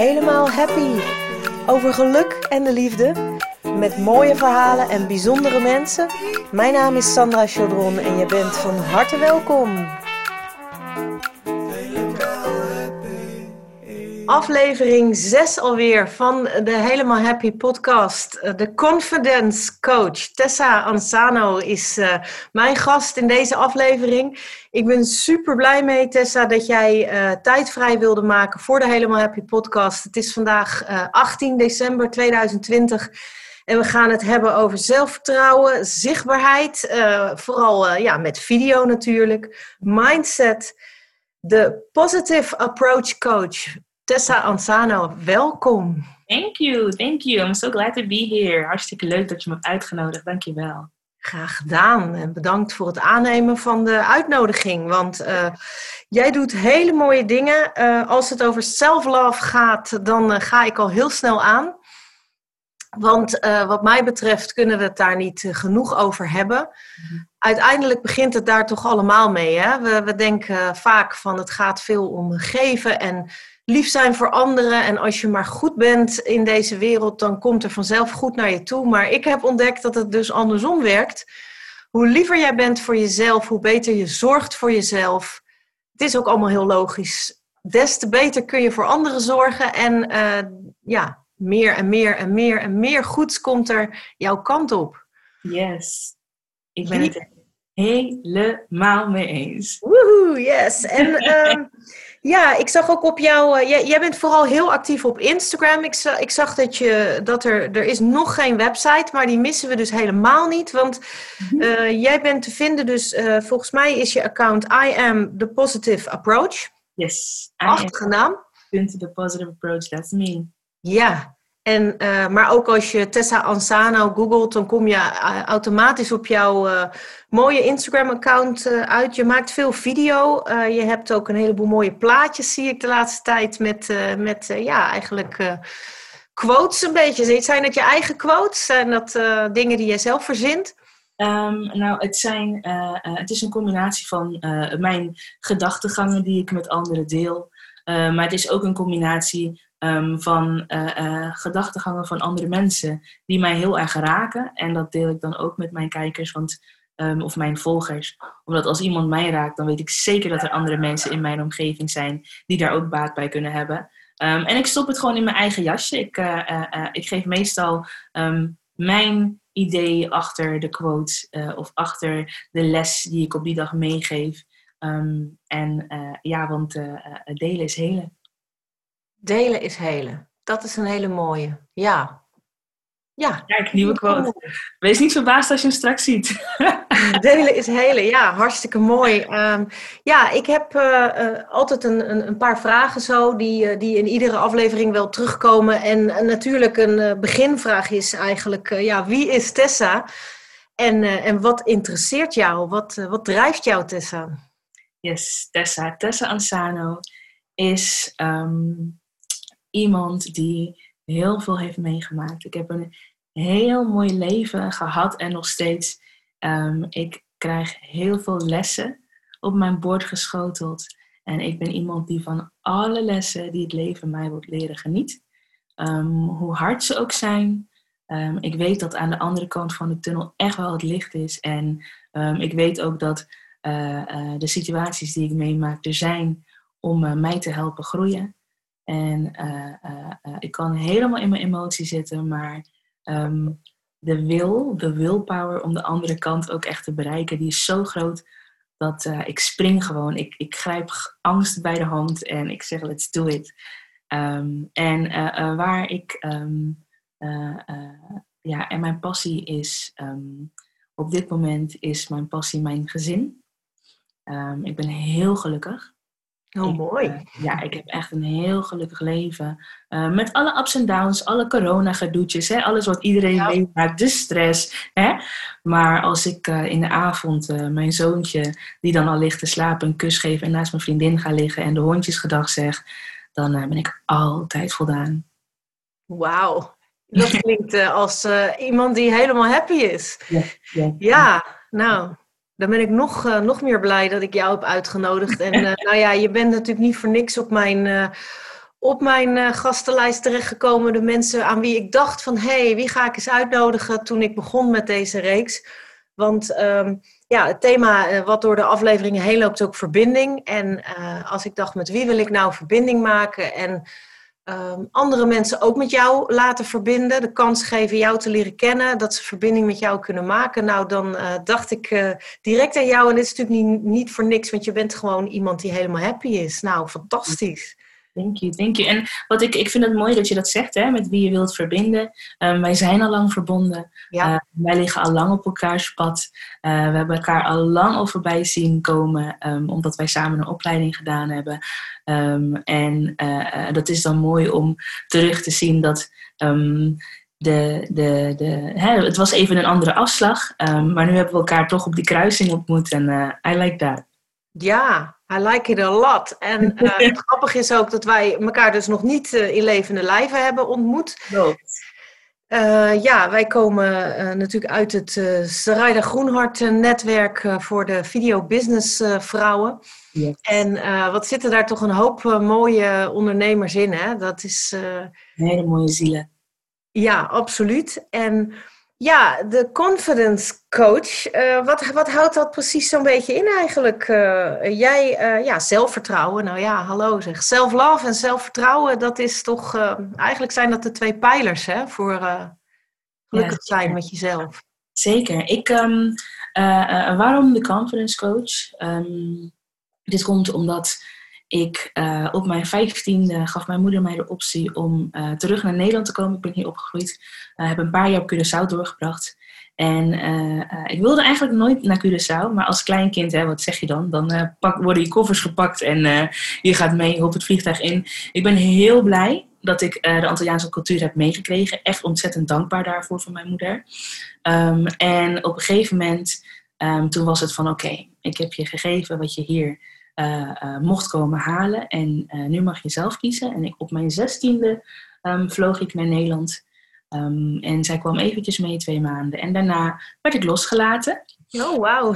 Helemaal Happy. Over geluk en de liefde. Met mooie verhalen en bijzondere mensen. Mijn naam is Sandra Chaudron en je bent van harte welkom. Aflevering 6 alweer van de Helemaal Happy podcast. De confidence coach Tessa Ansano is uh, mijn gast in deze aflevering. Ik ben super blij mee, Tessa, dat jij uh, tijd vrij wilde maken voor de Helemaal Happy podcast. Het is vandaag uh, 18 december 2020. En we gaan het hebben over zelfvertrouwen, zichtbaarheid, vooral ja, met video natuurlijk, mindset, de Positive Approach Coach. Tessa Ansano, welkom. Thank you, thank you. I'm so glad to be here. Hartstikke leuk dat je me hebt uitgenodigd. Dank je wel. Graag gedaan en bedankt voor het aannemen van de uitnodiging. Want uh, jij doet hele mooie dingen. Uh, als het over self-love gaat, dan uh, ga ik al heel snel aan. Want wat mij betreft kunnen we het daar niet genoeg over hebben. Mm-hmm. Uiteindelijk begint het daar toch allemaal mee. Hè? We, we denken vaak van het gaat veel om geven en lief zijn voor anderen. En als je maar goed bent in deze wereld, dan komt er vanzelf goed naar je toe. Maar ik heb ontdekt dat het dus andersom werkt. Hoe liever jij bent voor jezelf, hoe beter je zorgt voor jezelf. Het is ook allemaal heel logisch. Des te beter kun je voor anderen zorgen. En uh, ja, meer en meer en meer en meer goeds komt er jouw kant op. Yes, ik ben het helemaal mee eens. Woehoe, yes. En uh, ja, ik zag ook op jou, uh, jij, jij, bent vooral heel actief op Instagram. Ik, zag, ik zag dat, je, dat er, er is nog geen website, maar die missen we dus helemaal niet. Want uh, jij bent te vinden, dus uh, volgens mij is je account I am the positive approach. Yes. Prachtige naam. The positive approach, that's me. Ja, en, uh, maar ook als je Tessa Ansano googelt, dan kom je uh, automatisch op jouw uh, mooie Instagram-account uit. Je maakt veel video. je hebt ook een heleboel mooie plaatjes, zie ik de laatste tijd, met, met ja, eigenlijk quotes een beetje. Zijn dat je eigen quotes? Zijn dat dingen die jij zelf verzint? Um, nou, het, zijn, het is een combinatie van mijn gedachtegangen die ik met anderen deel. maar het is ook een combinatie um, van uh, uh, gedachtegangen van andere mensen die mij heel erg raken. En dat deel ik dan ook met mijn kijkers want, um, of mijn volgers. Omdat als iemand mij raakt, dan weet ik zeker dat er andere mensen in mijn omgeving zijn die daar ook baat bij kunnen hebben. Um, en ik stop het gewoon in mijn eigen jasje. Ik, uh, ik geef meestal mijn idee achter de quote of achter de les die ik op die dag meegeef. en ja, want delen is helen. Delen is helen. Dat is een hele mooie. Ja. Ja. Kijk, nieuwe quote. Wees niet verbaasd als je hem straks ziet. Delen is helen. Ja, hartstikke mooi. Um, ja, ik heb uh, uh, altijd een, een, een, paar vragen zo die, uh, die in iedere aflevering wel terugkomen. En natuurlijk een beginvraag is eigenlijk, ja, wie is Tessa? En, en wat interesseert jou? Wat, wat drijft jou, Tessa? Yes, Tessa. Tessa Ansano is um, iemand die heel veel heeft meegemaakt. Ik heb een heel mooi leven gehad en nog steeds. Um, ik krijg heel veel lessen op mijn bord geschoteld. En ik ben iemand die van alle lessen die het leven mij wil leren geniet. Um, hoe hard ze ook zijn. Um, ik weet dat aan de andere kant van de tunnel echt wel het licht is. En ik weet ook dat uh, uh, de situaties die ik meemaak er zijn om uh, mij te helpen groeien. En uh, uh, ik kan helemaal in mijn emotie zitten, maar um, de wil, de willpower om de andere kant ook echt te bereiken, die is zo groot dat ik spring gewoon. Ik, ik grijp angst bij de hand en ik zeg let's do it. Um, en waar ik, um, ja, en mijn passie is, op dit moment is mijn passie mijn gezin. ik ben heel gelukkig. Oh, mooi. Uh, ja, ik heb echt een heel gelukkig leven. Uh, met alle ups en downs, alle corona-gedoetjes, hè, alles wat iedereen ja. meemaakt, de stress. Hè. Maar als ik uh, in de avond mijn zoontje, die dan al ligt te slapen, een kus geef en naast mijn vriendin ga liggen en de hondjes gedag zeg, dan ben ik altijd voldaan. Wauw, dat klinkt als iemand die helemaal happy is. Ja, ja. ja nou, dan ben ik nog, uh, nog meer blij dat ik jou heb uitgenodigd. En uh, nou ja, je bent natuurlijk niet voor niks op mijn, uh, op mijn gastenlijst terechtgekomen. De mensen aan wie ik dacht van, hé, hey, wie ga ik eens uitnodigen toen ik begon met deze reeks. Want ehm, ja, het thema wat door de afleveringen heen loopt is ook verbinding. En als ik dacht, met wie wil ik nou verbinding maken? En um, andere mensen ook met jou laten verbinden, de kans geven jou te leren kennen, dat ze verbinding met jou kunnen maken. Nou, dan uh, dacht ik uh, direct aan jou en dit is natuurlijk niet, niet voor niks, want je bent gewoon iemand die helemaal happy is. Nou, fantastisch. Thank you, thank you. En wat ik, ik vind het mooi dat je dat zegt, hè, met wie je wilt verbinden. Um, wij zijn al lang verbonden. Ja. Uh, wij liggen al lang op elkaars pad. Uh, we hebben elkaar al lang al voorbij zien komen, um, omdat wij samen een opleiding gedaan hebben. Um, en uh, dat is dan mooi om terug te zien dat de, de, de, hè, het was even een andere afslag, maar nu hebben we elkaar toch op die kruising ontmoet en I like that. Ja, I like it a lot. En uh, het grappige is ook dat wij elkaar dus nog niet uh, in levende lijven hebben ontmoet. Uh, ja, wij komen natuurlijk uit het uh, Sarayda Groenhart netwerk voor de video business vrouwen. Yes. En wat zitten daar toch een hoop mooie ondernemers in, hè? Dat is... Hele mooie zielen. Ja, absoluut. En ja, de confidence coach. Uh, wat, wat houdt dat precies zo'n beetje in eigenlijk? Uh, jij, uh, ja, zelfvertrouwen. Nou ja, hallo zeg. Self-love en zelfvertrouwen, dat is toch... eigenlijk zijn dat de twee pijlers hè, voor gelukkig ja, zijn met jezelf. Zeker. Ik, um, waarom de confidence coach? Um, dit komt omdat ik uh, op mijn vijftiende gaf mijn moeder mij de optie om uh, terug naar Nederland te komen. Ik ben hier opgegroeid. Uh, heb een paar jaar op Curaçao doorgebracht. En ik wilde eigenlijk nooit naar Curaçao. Maar als kleinkind, hè, wat zeg je dan? Dan pak, worden je koffers gepakt en je gaat mee op het vliegtuig in. Ik ben heel blij dat ik de Antilliaanse cultuur heb meegekregen. Echt ontzettend dankbaar daarvoor van mijn moeder. Um, en op een gegeven moment, um, toen was het van oké, ik heb je gegeven wat je hier mocht komen halen. En uh, nu mag je zelf kiezen. En ik, op mijn zestiende um, vloog ik naar Nederland. Um, en zij kwam eventjes mee twee maanden. En daarna werd ik losgelaten. Oh, wauw.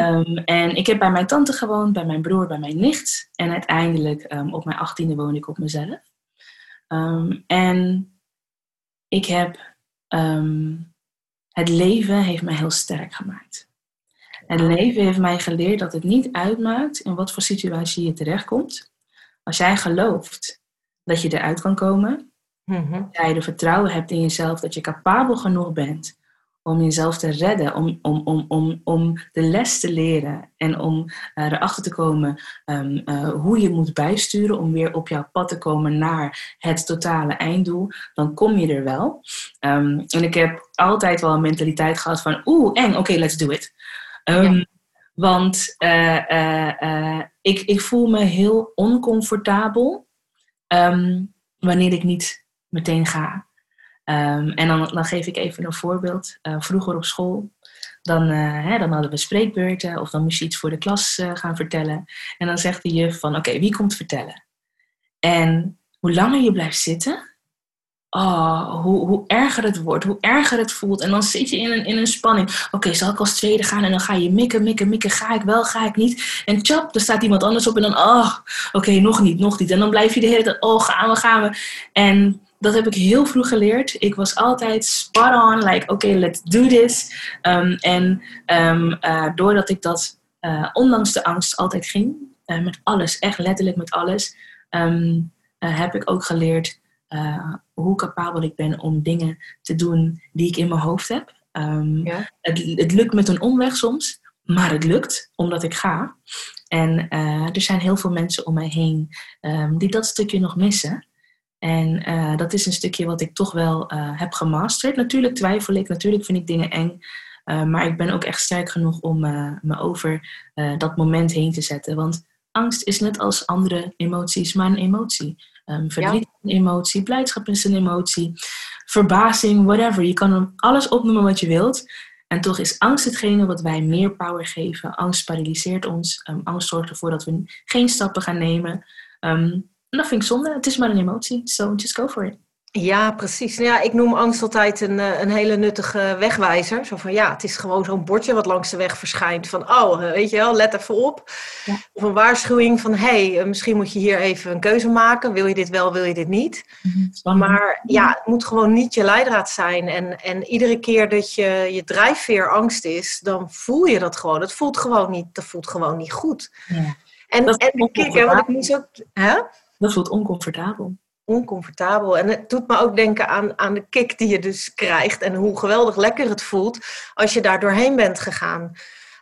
Um, en ik heb bij mijn tante gewoond, bij mijn broer, bij mijn nicht. En uiteindelijk op mijn achttiende woon ik op mezelf. en ik heb... het leven heeft mij heel sterk gemaakt. Het leven heeft mij geleerd dat het niet uitmaakt in wat voor situatie je terechtkomt. Als jij gelooft dat je eruit kan komen, mm -hmm. jij er vertrouwen hebt in jezelf, dat je capabel genoeg bent om jezelf te redden, om, om, om, om, om de les te leren en om uh, erachter te komen um, uh, hoe je moet bijsturen om weer op jouw pad te komen naar het totale einddoel, dan kom je er wel. Um, en ik heb altijd wel een mentaliteit gehad van, oeh, eng, oké, okay, let's do it. Um, Want uh, uh, ik, ik voel me heel oncomfortabel um, wanneer ik niet meteen ga. Um, en dan, dan geef ik even een voorbeeld. vroeger op school, dan, hè, dan hadden we spreekbeurten of dan moest je iets voor de klas gaan vertellen. En dan zegt de juf van oké, wie komt vertellen? En hoe langer je blijft zitten, oh, hoe, hoe erger het wordt, hoe erger het voelt. En dan zit je in een, in een spanning. Oké, zal ik als tweede gaan? En dan ga je mikken, mikken, mikken. Ga ik wel, ga ik niet? En tjap, er staat iemand anders op. En dan, oh, oké, nog niet, nog niet. En dan blijf je de hele tijd, oh, gaan we, gaan we. En dat heb ik heel vroeg geleerd. Ik was altijd spot on, like, oké, let's do this. Um, en um, uh, doordat ik dat, uh, ondanks de angst, altijd ging, uh, met alles, echt letterlijk met alles, um, heb ik ook geleerd hoe capabel ik ben om dingen te doen die ik in mijn hoofd heb. Um, ja. het, het, lukt met een omweg soms, maar het lukt omdat ik ga. En uh, er zijn heel veel mensen om mij heen um, die dat stukje nog missen. En uh, dat is een stukje wat ik toch wel heb gemasterd. Natuurlijk twijfel ik, natuurlijk vind ik dingen eng. maar ik ben ook echt sterk genoeg om me over dat moment heen te zetten. Want angst is net als andere emoties maar een emotie. Um, verdriet is een emotie, blijdschap is een emotie, verbazing, whatever. Je kan alles opnoemen wat je wilt. En toch is angst hetgene wat wij meer power geven. Angst paralyseert ons. Um, angst zorgt ervoor dat we geen stappen gaan nemen. Um, en dat vind ik zonde. Het is maar een emotie. So just go for it. Ja, precies. Nou ja, ik noem angst altijd een, eh, een hele nuttige wegwijzer. Zo van ja, het is gewoon zo'n bordje wat langs de weg verschijnt. Van oh, eh, weet je wel, let even op. Ja. Of een waarschuwing van hé, hey, misschien moet je hier even een keuze maken. Wil je dit wel, wil je dit niet? Mhm. Maar ja, het moet gewoon niet je leidraad zijn. En, en iedere keer dat je, je drijfveer angst is, dan voel je dat gewoon. Het voelt gewoon niet, dat voelt gewoon niet goed. Ja. En, en kijk, hè, want ik moest ook. Hè? Dat voelt oncomfortabel oncomfortabel. En het doet me ook denken aan, aan de kick die je dus krijgt en hoe geweldig lekker het voelt als je daar doorheen bent gegaan.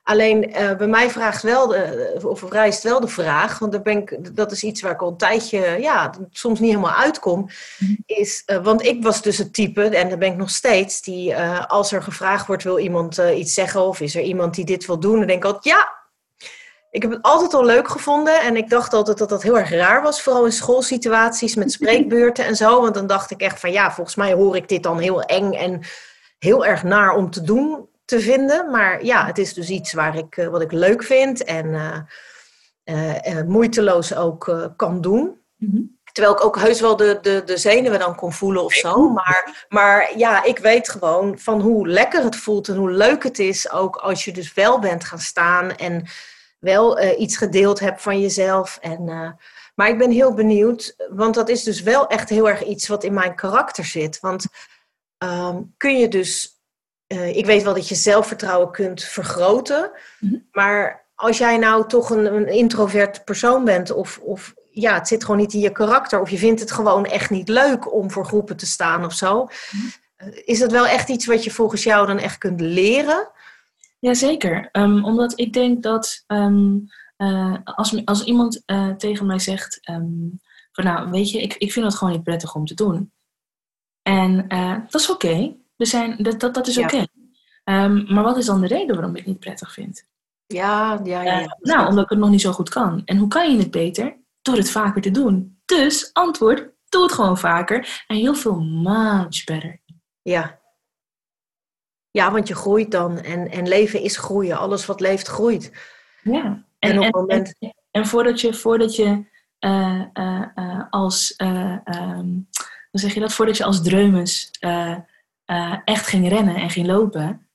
Alleen uh, bij mij vraagt wel de, of rijst wel de vraag, want daar ben ik, dat is iets waar ik al een tijdje ja, soms niet helemaal uitkom. Mhm. Is, uh, want ik was dus het type, en daar ben ik nog steeds, die uh, als er gevraagd wordt, wil iemand iets zeggen of is er iemand die dit wil doen, dan denk ik altijd ja, ik heb het altijd al leuk gevonden en ik dacht altijd dat dat heel erg raar was, vooral in schoolsituaties met spreekbeurten en zo. Want dan dacht ik echt van ja, volgens mij hoor ik dit dan heel eng en heel erg naar om te doen te vinden. Maar ja, het is dus iets waar ik, eh, wat ik leuk vind en uh, uh, moeiteloos ook kan doen. Mhm. Terwijl ik ook heus wel de, de, de zenuwen dan kon voelen of zo. Maar, maar ja, ik weet gewoon van hoe lekker het voelt en hoe leuk het is. Ook als je dus wel bent gaan staan en wel uh, iets gedeeld hebt van jezelf. En, uh, maar ik ben heel benieuwd, want dat is dus wel echt heel erg iets wat in mijn karakter zit. Want um, kun je dus, uh, ik weet wel dat je zelfvertrouwen kunt vergroten, mm-hmm. maar als jij nou toch een, een introvert persoon bent of, of ja, het zit gewoon niet in je karakter of je vindt het gewoon echt niet leuk om voor groepen te staan of zo. Mm-hmm. Is dat wel echt iets wat je volgens jou dan echt kunt leren? Jazeker, um, omdat ik denk dat um, uh, als, als iemand uh, tegen mij zegt um, van nou weet je, ik, ik vind het gewoon niet prettig om te doen. En uh, dat is oké, okay. dat, dat, dat is oké. Okay. maar wat is dan de reden waarom ik het niet prettig vind? Ja, ja, ja. ja nou, omdat ik het nog niet zo goed kan. En hoe kan je het beter? Door het vaker te doen. Dus antwoord, doe het gewoon vaker. En heel veel much better. Ja, ja, want je groeit dan en, en leven is groeien. Alles wat leeft groeit. Ja, en, en, op en, moment... en, voordat je, voordat je uh, uh, uh, als, um, hoe zeg je dat, voordat je als dreumes echt ging rennen en ging lopen,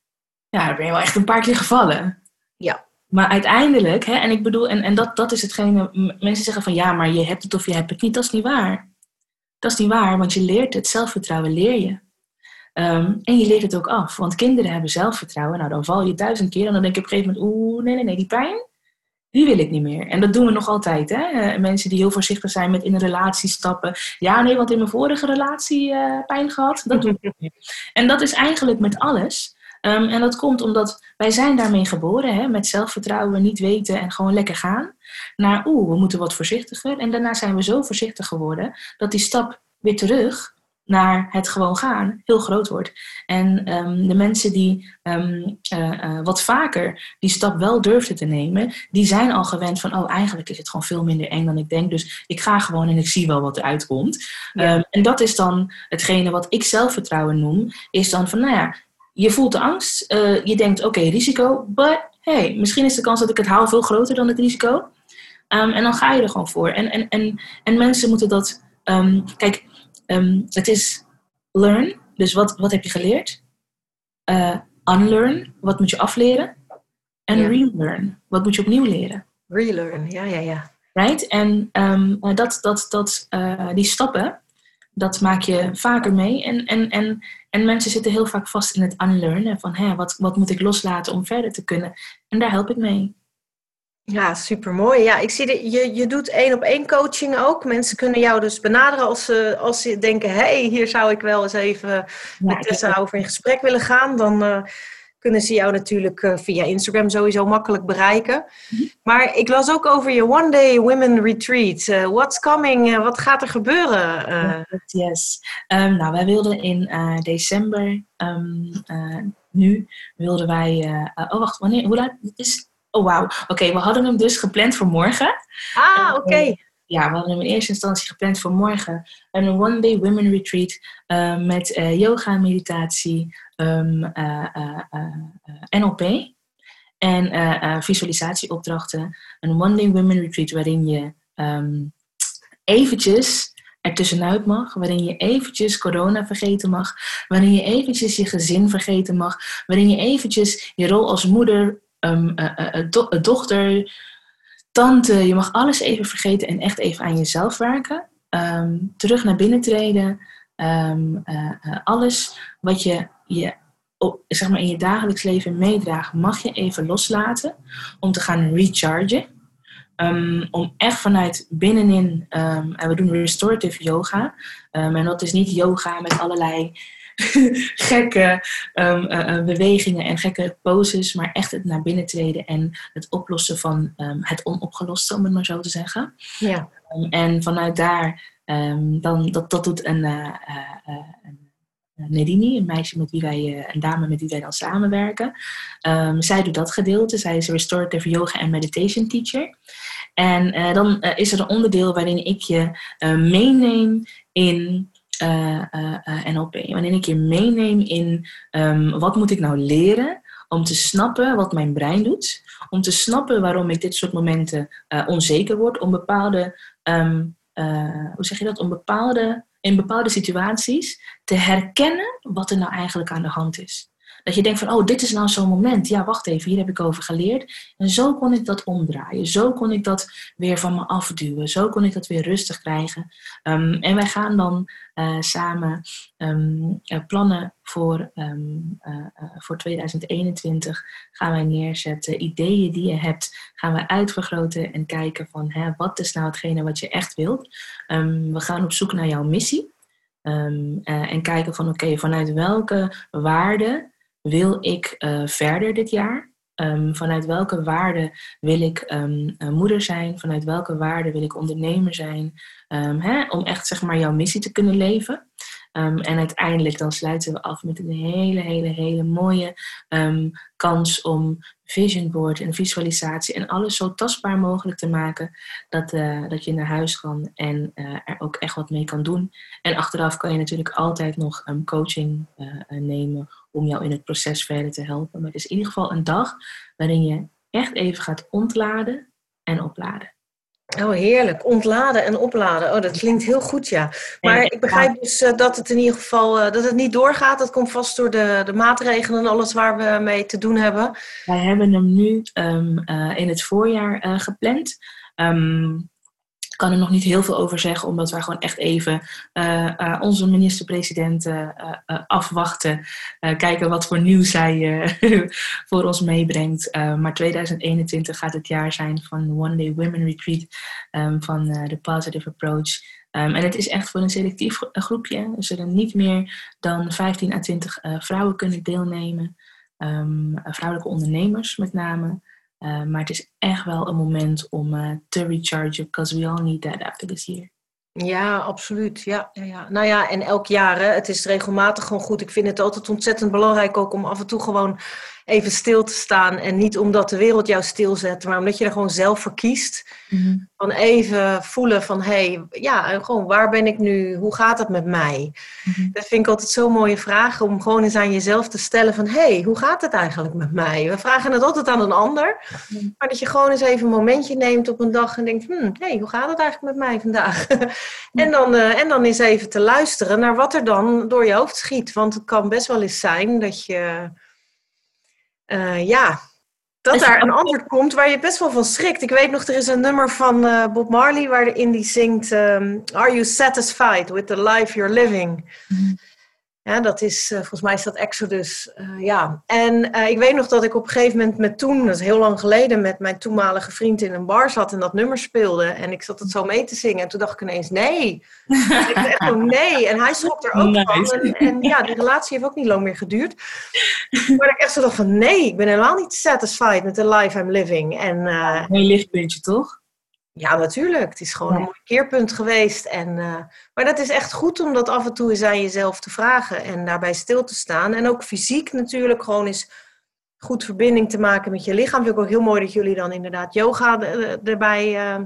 ja, dan ben je wel echt een paar keer gevallen. Ja. Maar uiteindelijk, hè, en ik bedoel, en, en dat, dat is hetgene, mensen zeggen van ja, maar je hebt het of je hebt het niet. Dat is niet waar. Dat is niet waar, want je leert het, zelfvertrouwen leer je. Um, en je leert het ook af, want kinderen hebben zelfvertrouwen. Nou, dan val je duizend keer en dan denk je op een gegeven moment, oeh, nee, nee, nee, die pijn, die wil ik niet meer. En dat doen we nog altijd, hè? Uh, mensen die heel voorzichtig zijn met in een relatie stappen. Ja, nee, want in mijn vorige relatie uh, pijn gehad, dat doe ik niet En dat is eigenlijk met alles. Um, en dat komt omdat wij zijn daarmee geboren, hè, met zelfvertrouwen, niet weten en gewoon lekker gaan. Naar, oeh, we moeten wat voorzichtiger. En daarna zijn we zo voorzichtig geworden dat die stap weer terug naar het gewoon gaan heel groot wordt. En um, de mensen die um, uh, uh, wat vaker die stap wel durfden te nemen, die zijn al gewend van, oh eigenlijk is het gewoon veel minder eng dan ik denk, dus ik ga gewoon en ik zie wel wat eruit komt. Ja. Um, en dat is dan hetgene wat ik zelfvertrouwen noem, is dan van, nou ja, je voelt de angst, uh, je denkt, oké, okay, risico, but hey, misschien is de kans dat ik het haal veel groter dan het risico. en dan ga je er gewoon voor. En, en, en, en mensen moeten dat, kijk, Um, het is learn, dus wat, wat heb je geleerd? Uh, unlearn, wat moet je afleren? En ja. relearn, wat moet je opnieuw leren? Relearn, ja, ja, ja. Right? En um, dat, dat, dat, uh, die stappen, dat maak je vaker mee. En, en, en, en mensen zitten heel vaak vast in het unlearnen. Van hè, wat, wat moet ik loslaten om verder te kunnen? En daar help ik mee. Ja, super mooi. Ja, ik zie dat je, je doet één op één coaching ook. Mensen kunnen jou dus benaderen als ze, als ze denken: hé, hey, hier zou ik wel eens even ja, met Tessa over in gesprek willen gaan. Dan uh, kunnen ze jou natuurlijk uh, via Instagram sowieso makkelijk bereiken. -hmm. Maar ik las ook over je One Day Women Retreat. Uh, what's coming? wat gaat er gebeuren? Yes. Um, nou, wij wilden in december, um, nu wilden wij. oh, wacht, wanneer? Hoe laat? Het is Oh, wauw. Oké, we hadden hem dus gepland voor morgen. Ah, oké. Okay. Uh, ja, we hadden hem in eerste instantie gepland voor morgen. Een One Day Women Retreat uh, met uh, yoga meditatie, um, NLP en visualisatieopdrachten. Een One Day Women Retreat waarin je um, eventjes ertussenuit mag, waarin je eventjes corona vergeten mag, waarin je eventjes je gezin vergeten mag, waarin je eventjes je rol als moeder, um, dochter, tante, je mag alles even vergeten en echt even aan jezelf werken. Ehm, terug naar binnen treden. Ehm, alles wat je, je zeg maar in je dagelijks leven meedraagt, mag je even loslaten om te gaan rechargen. Om echt vanuit binnenin, en we doen restorative yoga. Um, en dat is niet yoga met allerlei gekke uh, bewegingen en gekke poses, maar echt het naar binnen treden en het oplossen van het onopgeloste, om het maar zo te zeggen. Ja. en vanuit daar, dan, dat, dat doet een, uh, een Nedini, een meisje met wie wij, een dame met wie wij dan samenwerken. zij doet dat gedeelte. Zij is restorative yoga en meditation teacher. En uh, dan uh, is er een onderdeel waarin ik je uh, meeneem in NLP. Waarin ik je meeneem in um, wat moet ik nou leren om te snappen wat mijn brein doet. Om te snappen waarom ik dit soort momenten onzeker word. Om bepaalde, um, hoe zeg je dat? Om bepaalde, in bepaalde situaties te herkennen wat er nou eigenlijk aan de hand is. Dat je denkt van, oh, dit is nou zo'n moment. Ja, wacht even, hier heb ik over geleerd. En zo kon ik dat omdraaien. Zo kon ik dat weer van me afduwen. Zo kon ik dat weer rustig krijgen. Ehm, en wij gaan dan uh, samen um, uh, plannen voor, um, uh, voor 2021. Gaan wij neerzetten. Ideeën die je hebt, gaan we uitvergroten. En kijken van, hè, wat is nou hetgene wat je echt wilt. we gaan op zoek naar jouw missie. en kijken van, oké, vanuit welke waarden wil ik uh, verder dit jaar? Um, vanuit welke waarde wil ik um, moeder zijn? Vanuit welke waarde wil ik ondernemer zijn? Um, hè, om echt zeg maar jouw missie te kunnen leven. en uiteindelijk dan sluiten we af met een hele, hele, hele mooie kans om vision board en visualisatie en alles zo tastbaar mogelijk te maken dat, uh, dat je naar huis kan en er ook echt wat mee kan doen. En achteraf kan je natuurlijk altijd nog coaching nemen om jou in het proces verder te helpen. Maar het is in ieder geval een dag waarin je echt even gaat ontladen en opladen. Oh, heerlijk. Ontladen en opladen. Oh, dat klinkt heel goed, ja. Maar ik begrijp dus uh, dat het in ieder geval uh, dat het niet doorgaat. Dat komt vast door de, de maatregelen en alles waar we mee te doen hebben. Wij hebben hem nu um, uh, in het voorjaar gepland. Um, kan er nog niet heel veel over zeggen, omdat wij gewoon echt even uh, uh, onze minister-president uh, afwachten. kijken wat voor nieuws zij voor ons meebrengt. maar 2021 gaat het jaar zijn van One Day Women Retreat um, van de Positive Approach. Um, en het is echt voor een selectief groepje. Er zullen niet meer dan 15 à 20 vrouwen kunnen deelnemen. Um, vrouwelijke ondernemers met name. Uh, maar het is echt wel een moment om uh, te rechargen, because we all need that after this year. Ja, absoluut. Ja, ja. Nou ja, en elk jaar, hè, het is regelmatig gewoon goed. Ik vind het altijd ontzettend belangrijk ook om af en toe gewoon even stil te staan. En niet omdat de wereld jou stilzet, maar omdat je er gewoon zelf voor kiest. Mhm. Van even voelen van, hé, hey, ja, gewoon waar ben ik nu? Hoe gaat het met mij? Mhm. Dat vind ik altijd zo'n mooie vraag, om gewoon eens aan jezelf te stellen van, hé, hey, hoe gaat het eigenlijk met mij? We vragen het altijd aan een ander. Mhm. Maar dat je gewoon eens even een momentje neemt op een dag en denkt, hé, hey, hoe gaat het eigenlijk met mij vandaag? en, dan, uh, en dan eens even te luisteren naar wat er dan door je hoofd schiet. Want het kan best wel eens zijn dat je uh, ja, dat daar een antwoord komt waar je best wel van schrikt. Ik weet nog, er is een nummer van uh, Bob Marley waarin die zingt: um, Are you satisfied with the life you're living? Mm. Ja, dat is, uh, volgens mij is dat Exodus. Uh, ja. En uh, ik weet nog dat ik op een gegeven moment met toen, dat is heel lang geleden, met mijn toenmalige vriend in een bar zat en dat nummer speelde. En ik zat het zo mee te zingen. En toen dacht ik ineens, nee. ik echt zo, nee. En hij schrok er ook nice. van. En, en, ja, die relatie heeft ook niet lang meer geduurd. Maar ik echt zo dacht van, nee, ik ben helemaal niet satisfied met de life I'm living. En, een lichtpuntje, toch? Ja, natuurlijk. Het is gewoon een mooi keerpunt geweest. En, uh, maar dat is echt goed om dat af en toe eens aan jezelf te vragen en daarbij stil te staan. En ook fysiek natuurlijk gewoon eens goed verbinding te maken met je lichaam. Vind ik ook heel mooi dat jullie dan inderdaad yoga erbij. Uh,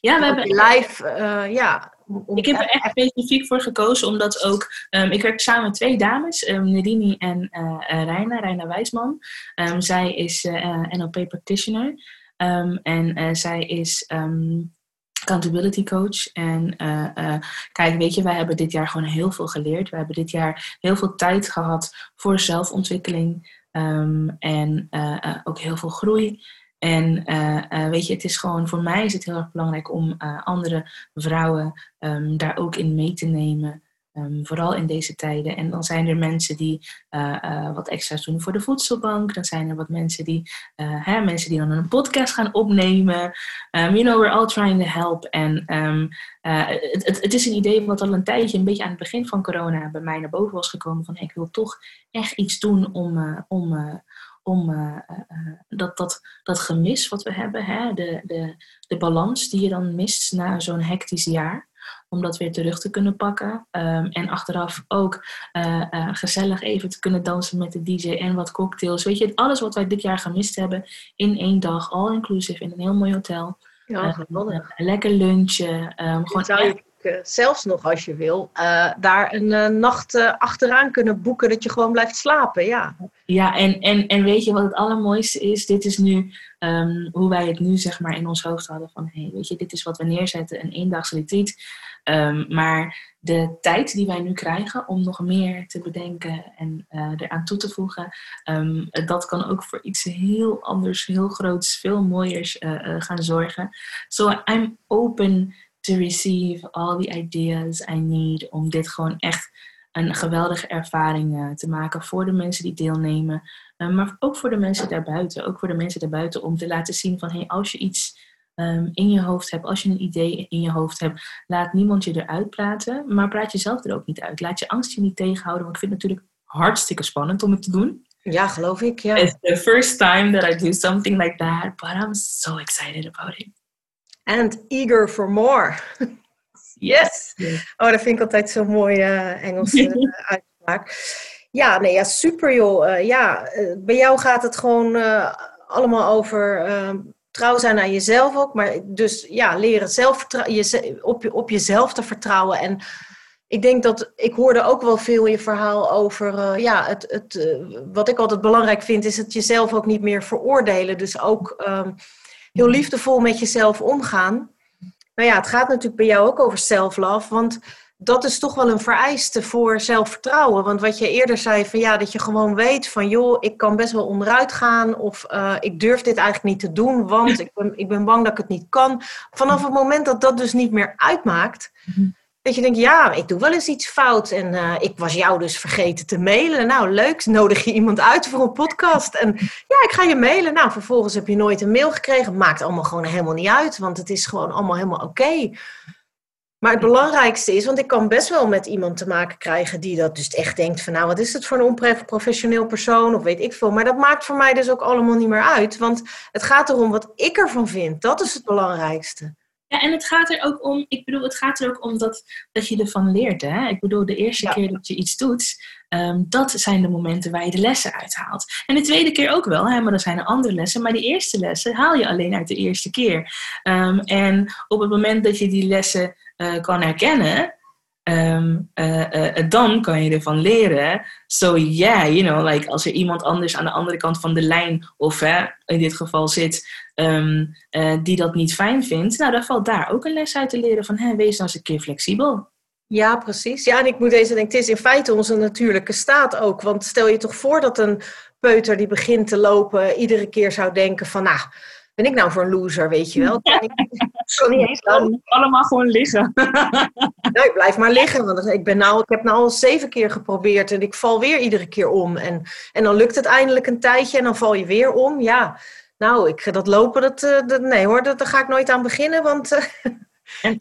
ja, we hebben live. Uh, ja, ik heb er echt specifiek voor gekozen, omdat ook. Um, ik werk samen met twee dames, um, Nedini en uh, Reina, Reina Wijsman. Um, zij is NLP practitioner. Um, en uh, zij is um, accountability coach. En kijk, weet je, wij hebben dit jaar gewoon heel veel geleerd. We hebben dit jaar heel veel tijd gehad voor zelfontwikkeling. Ehm, en ook heel veel groei. En weet je, het is gewoon, voor mij is het heel erg belangrijk om andere vrouwen daar ook in mee te nemen. Ehm, vooral in deze tijden. En dan zijn er mensen die uh, uh, wat extra's doen voor de voedselbank. Dan zijn er wat mensen die, uh, hè, mensen die dan een podcast gaan opnemen. Um, you know, we're all trying to help. En het, het, het, is een idee wat al een tijdje, een beetje aan het begin van corona, bij mij naar boven was gekomen. Van ik wil toch echt iets doen om, om, om dat, dat, dat gemis wat we hebben, hè, de, de, de balans die je dan mist na zo'n hectisch jaar om dat weer terug te kunnen pakken. Ehm, en achteraf ook uh, uh, gezellig even te kunnen dansen met de DJ en wat cocktails. Weet je, alles wat wij dit jaar gemist hebben in één dag, all inclusive, in een heel mooi hotel. Ja, ehm, lekker lunchen. Um, gewoon zou je zelfs nog, als je wil, daar een nacht achteraan kunnen boeken dat je gewoon blijft slapen. Ja, ja en, en, en weet je wat het allermooiste is? Dit is nu hoe wij het nu zeg maar in ons hoofd hadden van, hey, weet je, dit is wat we neerzetten, een eendags retreat. Um, maar de tijd die wij nu krijgen om nog meer te bedenken en eraan toe te voegen, um, dat kan ook voor iets heel anders, heel groots, veel mooiers gaan zorgen. So I'm open to receive all the ideas I need om dit gewoon echt een geweldige ervaring te maken voor de mensen die deelnemen, maar ook voor de mensen daarbuiten. Ook voor de mensen daarbuiten om te laten zien van hey, als je iets um, in je hoofd hebt, als je een idee in je hoofd hebt, laat niemand je eruit praten, maar praat jezelf er ook niet uit. Laat je angst je niet tegenhouden, want ik vind het natuurlijk hartstikke spannend om het te doen. Ja, geloof ik, ja. It's the first time that I do something like that, but I'm so excited about it. And eager for more. yes! Oh, dat vind ik altijd zo'n mooie uh, Engelse uh, uitspraak. Ja, nee, ja, super joh. Uh, ja, uh, bij jou gaat het gewoon uh, allemaal over ehm, trouw zijn aan jezelf ook. Maar dus ja, leren zelf je, op, op jezelf te vertrouwen. En ik denk dat ik hoorde ook wel veel in je verhaal over. Ja, het, het, wat ik altijd belangrijk vind, is het jezelf ook niet meer veroordelen. Dus ook um, heel liefdevol met jezelf omgaan. Nou ja, het gaat natuurlijk bij jou ook over self-love. Want dat is toch wel een vereiste voor zelfvertrouwen. Want wat je eerder zei, van ja, dat je gewoon weet van joh, ik kan best wel onderuit gaan. Of uh, ik durf dit eigenlijk niet te doen, want ik ben, ik ben bang dat ik het niet kan. Vanaf het moment dat dat dus niet meer uitmaakt. Dat je denkt, ja, ik doe wel eens iets fout. En uh, ik was jou dus vergeten te mailen. Nou, leuk, nodig je iemand uit voor een podcast. En ja, ik ga je mailen. Nou, vervolgens heb je nooit een mail gekregen. Maakt allemaal gewoon helemaal niet uit, want het is gewoon allemaal helemaal oké. Maar het belangrijkste is, want ik kan best wel met iemand te maken krijgen die dat dus echt denkt van nou wat is het voor een onprofessioneel persoon of weet ik veel. Maar dat maakt voor mij dus ook allemaal niet meer uit, want het gaat erom wat ik ervan vind. Dat is het belangrijkste. Ja, en het gaat er ook om, ik bedoel, het gaat er ook om dat, dat je ervan leert. Hè? Ik bedoel, de eerste keer dat je iets doet, um, dat zijn de momenten waar je de lessen uithaalt. En de tweede keer ook wel, hè? maar dan zijn er andere lessen. Maar die eerste lessen haal je alleen uit de eerste keer. Um, en op het moment dat je die lessen uh, kan herkennen, um, dan kan je ervan leren. So yeah, you know, like als er iemand anders aan de andere kant van de lijn, of in dit geval zit, um, die dat niet fijn vindt, nou dan valt daar ook een les uit te leren van, hey, wees nou eens een keer flexibel. Ja, precies. Ja, en ik moet deze denken, het is in feite onze natuurlijke staat ook. Want stel je toch voor dat een peuter die begint te lopen iedere keer zou denken van, nou, ben ik nou voor een loser, weet je wel? Kan ik, kan niet eens allemaal gewoon liggen. nee, ik blijf maar liggen. Want ik, ben nou, ik heb nou al zeven keer geprobeerd en ik val weer iedere keer om. En, en dan lukt het eindelijk een tijdje en dan val je weer om. Ja, nou, ik, dat lopen, dat, eh, dat nee hoor, dat, daar ga ik nooit aan beginnen. Want, eh, en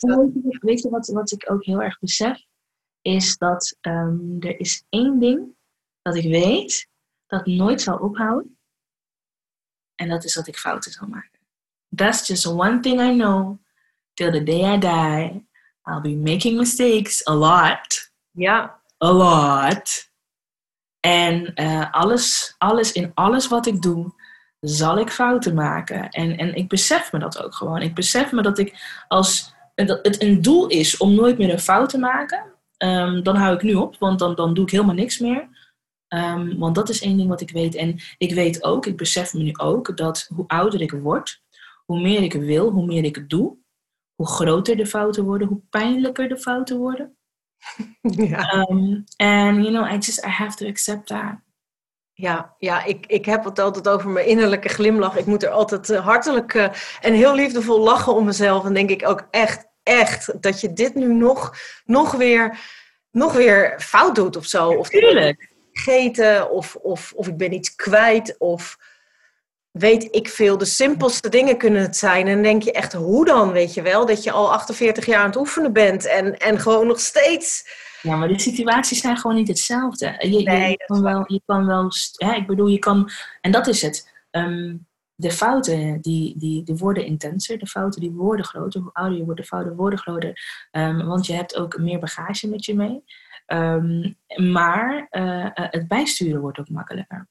weet je wat, wat ik ook heel erg besef? Is dat um, er is één ding dat ik weet dat nooit zal ophouden. En dat is dat ik fouten zal maken. That's just one thing I know. Till the day I die, I'll be making mistakes a lot. Ja. A lot. En uh, alles, alles, in alles wat ik doe, zal ik fouten maken. En, en ik besef me dat ook gewoon. Ik besef me dat ik als dat het een doel is om nooit meer een fout te maken, um, dan hou ik nu op, want dan, dan doe ik helemaal niks meer. Um, want dat is één ding wat ik weet. En ik weet ook, ik besef me nu ook, dat hoe ouder ik word, hoe meer ik wil, hoe meer ik doe, hoe groter de fouten worden, hoe pijnlijker de fouten worden. Ja. Um, and you know, I just I have to accept that. Ja, ja ik, ik heb het altijd over mijn innerlijke glimlach. Ik moet er altijd uh, hartelijk uh, en heel liefdevol lachen om mezelf. En denk ik ook echt, echt, dat je dit nu nog, nog, weer, nog weer fout doet of zo. Of Tuurlijk. Vergeten, of, of, of ik ben iets kwijt, of weet ik veel. De simpelste dingen kunnen het zijn. En dan denk je echt, hoe dan, weet je wel? Dat je al 48 jaar aan het oefenen bent en, en gewoon nog steeds... Ja, maar de situaties zijn gewoon niet hetzelfde. Je, nee, je, kan, wel, je kan wel... Ja, ik bedoel, je kan... En dat is het. Um, de fouten, die, die, die worden intenser. De fouten, die worden groter. Hoe ouder je wordt, de fouten worden groter. Um, want je hebt ook meer bagage met je mee. Um, maar uh, het bijsturen wordt ook makkelijker.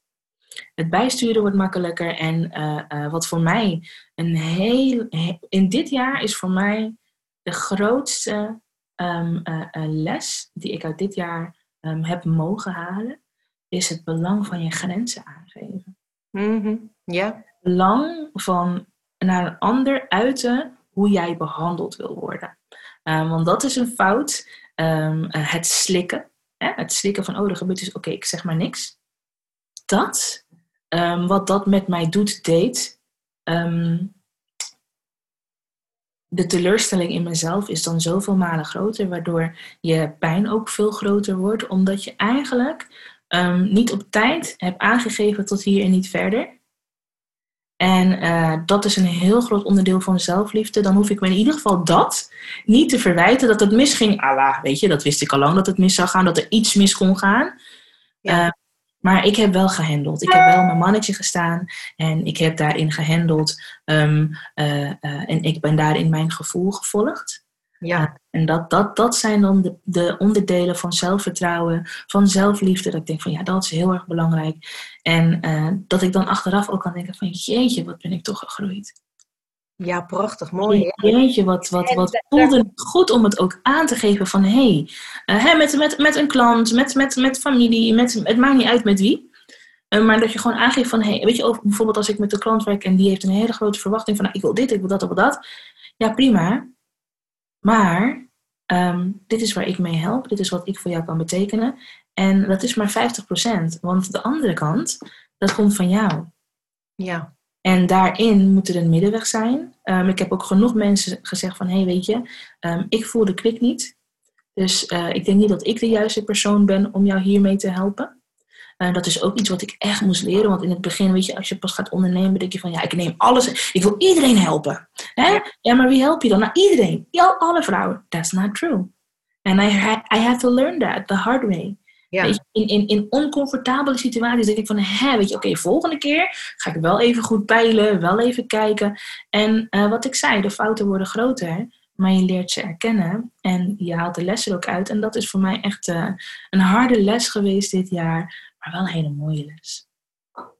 Het bijsturen wordt makkelijker. En uh, wat voor mij een heel. In dit jaar is voor mij de grootste um, uh, les die ik uit dit jaar um, heb mogen halen. Is het belang van je grenzen aangeven. Mm -hmm. Belang van naar een ander uiten hoe jij behandeld wil worden. Want dat is een fout. Het slikken. Hè? Het slikken van, oh, er gebeurt dus, oké, ik zeg maar niks. Dat Um, wat dat met mij doet, deed. Um, de teleurstelling in mezelf is dan zoveel malen groter, waardoor je pijn ook veel groter wordt, omdat je eigenlijk niet op tijd hebt aangegeven tot hier en niet verder. En uh, dat is een heel groot onderdeel van zelfliefde. Dan hoef ik me in ieder geval dat niet te verwijten dat het misging. Allah, weet je, dat wist ik al lang dat het mis zou gaan, dat er iets mis kon gaan. Ja. Uh, maar ik heb wel gehandeld. Ik heb wel mijn mannetje gestaan en ik heb daarin gehandeld. Um, uh, uh, en ik ben daarin mijn gevoel gevolgd. Ja. En dat, dat, dat zijn dan de, de onderdelen van zelfvertrouwen, van zelfliefde. Dat ik denk van ja, dat is heel erg belangrijk. En uh, dat ik dan achteraf ook kan denken van jeetje, wat ben ik toch gegroeid. Ja, prachtig, mooi. Jeetje, wat, wat, wat voelde het goed om het ook aan te geven van hé, hey, uh, met, met, met een klant, met, met, met familie, met, het maakt niet uit met wie. Uh, maar dat je gewoon aangeeft van hé, hey, weet je, bijvoorbeeld als ik met een klant werk en die heeft een hele grote verwachting van nou, ik wil dit, ik wil dat, ik wil dat. Ja, prima. Maar um, dit is waar ik mee help, dit is wat ik voor jou kan betekenen. En dat is maar 50%, want de andere kant, dat komt van jou. Ja. En daarin moet er een middenweg zijn. Um, ik heb ook genoeg mensen gezegd van, hé hey, weet je, um, ik voel de klik niet. Dus uh, ik denk niet dat ik de juiste persoon ben om jou hiermee te helpen. Uh, dat is ook iets wat ik echt moest leren. Want in het begin, weet je, als je pas gaat ondernemen, denk je van, ja, ik neem alles. Ik wil iedereen helpen. Hè? Ja. maar wie help je dan? Nou, iedereen. Ja, alle vrouwen. That's not true. And I, I had to learn that the hard way. Ja. Je, in, in, in oncomfortabele situaties denk ik van, hè, weet je, oké, okay, volgende keer ga ik wel even goed peilen, wel even kijken. En uh, wat ik zei, de fouten worden groter, maar je leert ze erkennen en je haalt de lessen er ook uit. En dat is voor mij echt uh, een harde les geweest dit jaar, maar wel een hele mooie les.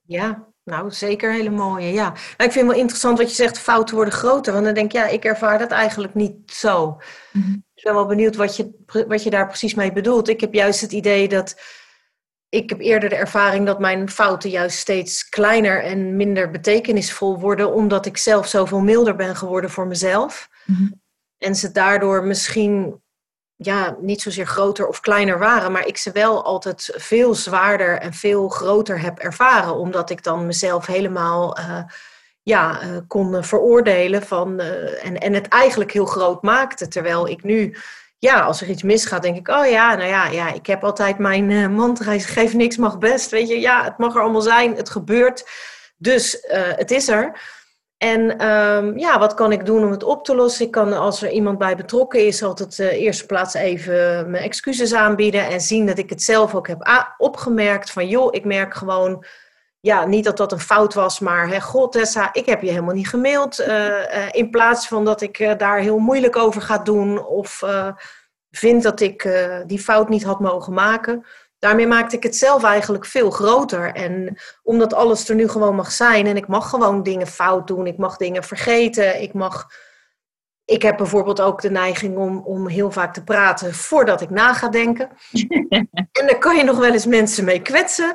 Ja, nou, zeker hele mooie, ja. Nou, ik vind het wel interessant wat je zegt, fouten worden groter. Want dan denk ik, ja, ik ervaar dat eigenlijk niet zo. Mm-hmm. Ik ben wel benieuwd wat je, wat je daar precies mee bedoelt. Ik heb juist het idee dat... Ik heb eerder de ervaring dat mijn fouten juist steeds kleiner en minder betekenisvol worden, omdat ik zelf zoveel milder ben geworden voor mezelf. Mm-hmm. En ze daardoor misschien ja, niet zozeer groter of kleiner waren, maar ik ze wel altijd veel zwaarder en veel groter heb ervaren, omdat ik dan mezelf helemaal uh, ja, uh, kon veroordelen van, uh, en, en het eigenlijk heel groot maakte. Terwijl ik nu, ja, als er iets misgaat, denk ik, oh ja, nou ja, ja ik heb altijd mijn mantra, geef niks mag best, weet je, ja, het mag er allemaal zijn, het gebeurt, dus het is er. En um, ja, wat kan ik doen om het op te lossen? Ik kan, als er iemand bij betrokken is, altijd uh, eerste plaats even mijn excuses aanbieden en zien dat ik het zelf ook heb opgemerkt. Van joh, ik merk gewoon, ja, niet dat dat een fout was, maar hè, god Tessa, ik heb je helemaal niet gemaild. Uh, uh, in plaats van dat ik daar heel moeilijk over ga doen of vind dat ik die fout niet had mogen maken daarmee maakte ik het zelf eigenlijk veel groter. En omdat alles er nu gewoon mag zijn en ik mag gewoon dingen fout doen, ik mag dingen vergeten, ik mag. Ik heb bijvoorbeeld ook de neiging om, om heel vaak te praten voordat ik na ga denken. en daar kan je nog wel eens mensen mee kwetsen.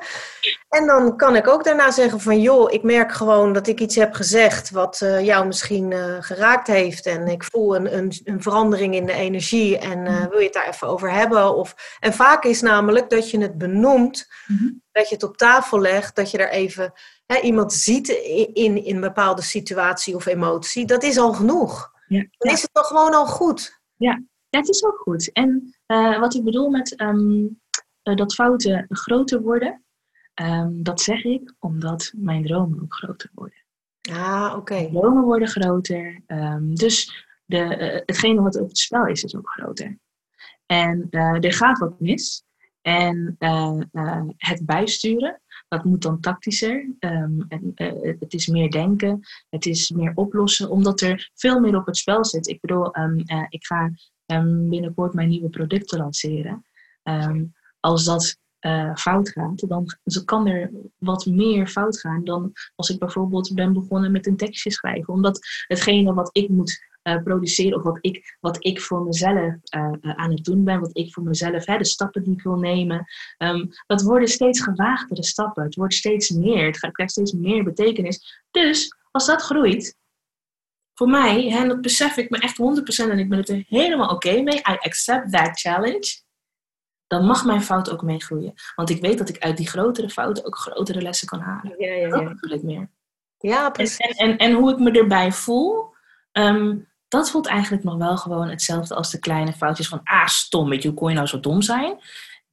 En dan kan ik ook daarna zeggen van joh, ik merk gewoon dat ik iets heb gezegd wat uh, jou misschien uh, geraakt heeft. En ik voel een, een, een verandering in de energie en uh, wil je het daar even over hebben? Of, en vaak is namelijk dat je het benoemt, mm-hmm. dat je het op tafel legt, dat je er even hè, iemand ziet in, in, in, een bepaalde situatie of emotie. Dat is al genoeg. Ja. Dan is het toch gewoon al goed. Ja, het is ook goed. En wat ik bedoel met um, dat fouten groter worden Um, dat zeg ik omdat mijn dromen ook groter worden. Ah, oké. Dromen worden groter. Um, dus de, uh, hetgene wat op het spel is, is ook groter. En er gaat wat mis. En het bijsturen, dat moet dan tactischer. Um, en, het is meer denken, het is meer oplossen, omdat er veel meer op het spel zit. Ik bedoel, ik ga binnenkort mijn nieuwe producten lanceren. als dat uh, fout gaat, dan kan er wat meer fout gaan dan als ik bijvoorbeeld ben begonnen met een tekstje schrijven. Omdat hetgene wat ik moet uh, produceren of wat ik, wat ik voor mezelf uh, aan het doen ben, wat ik voor mezelf, hè, de stappen die ik wil nemen, um, dat worden steeds gewaagdere stappen. Het wordt steeds meer, het krijgt steeds meer betekenis. Dus als dat groeit, voor mij, en dat besef ik me echt 100% en ik ben het er helemaal oké mee, I accept that challenge dan mag mijn fout ook meegroeien. Want ik weet dat ik uit die grotere fouten ook grotere lessen kan halen. Ja, ja, ja. Dat bedoel ik meer. Ja, precies. En, en, en, hoe ik me erbij voel, ehm, dat voelt eigenlijk nog wel gewoon hetzelfde als de kleine foutjes van, ah, stom, weet je, hoe kon je nou zo dom zijn?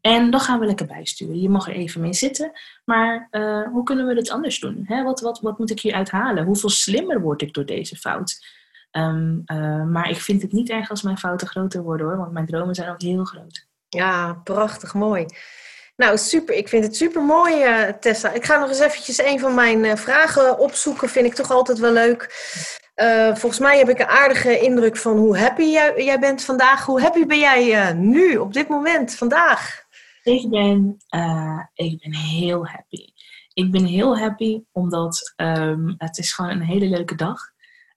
En dan gaan we lekker bijsturen. Je mag er even mee zitten, maar uh, hoe kunnen we het anders doen? Hè? Wat, wat, wat moet ik hier uithalen? Hoeveel slimmer word ik door deze fout? Um, uh, maar ik vind het niet erg als mijn fouten groter worden hoor, want mijn dromen zijn ook heel groot. Ja, prachtig mooi. Nou, super. Ik vind het super mooi, uh, Tessa. Ik ga nog eens eventjes een van mijn uh, vragen opzoeken. Vind ik toch altijd wel leuk. Uh, volgens mij heb ik een aardige indruk van hoe happy jij, jij bent vandaag. Hoe happy ben jij nu, op dit moment, vandaag? Ik ben, ik ben heel happy. Ik ben heel happy omdat um, het is gewoon een hele leuke dag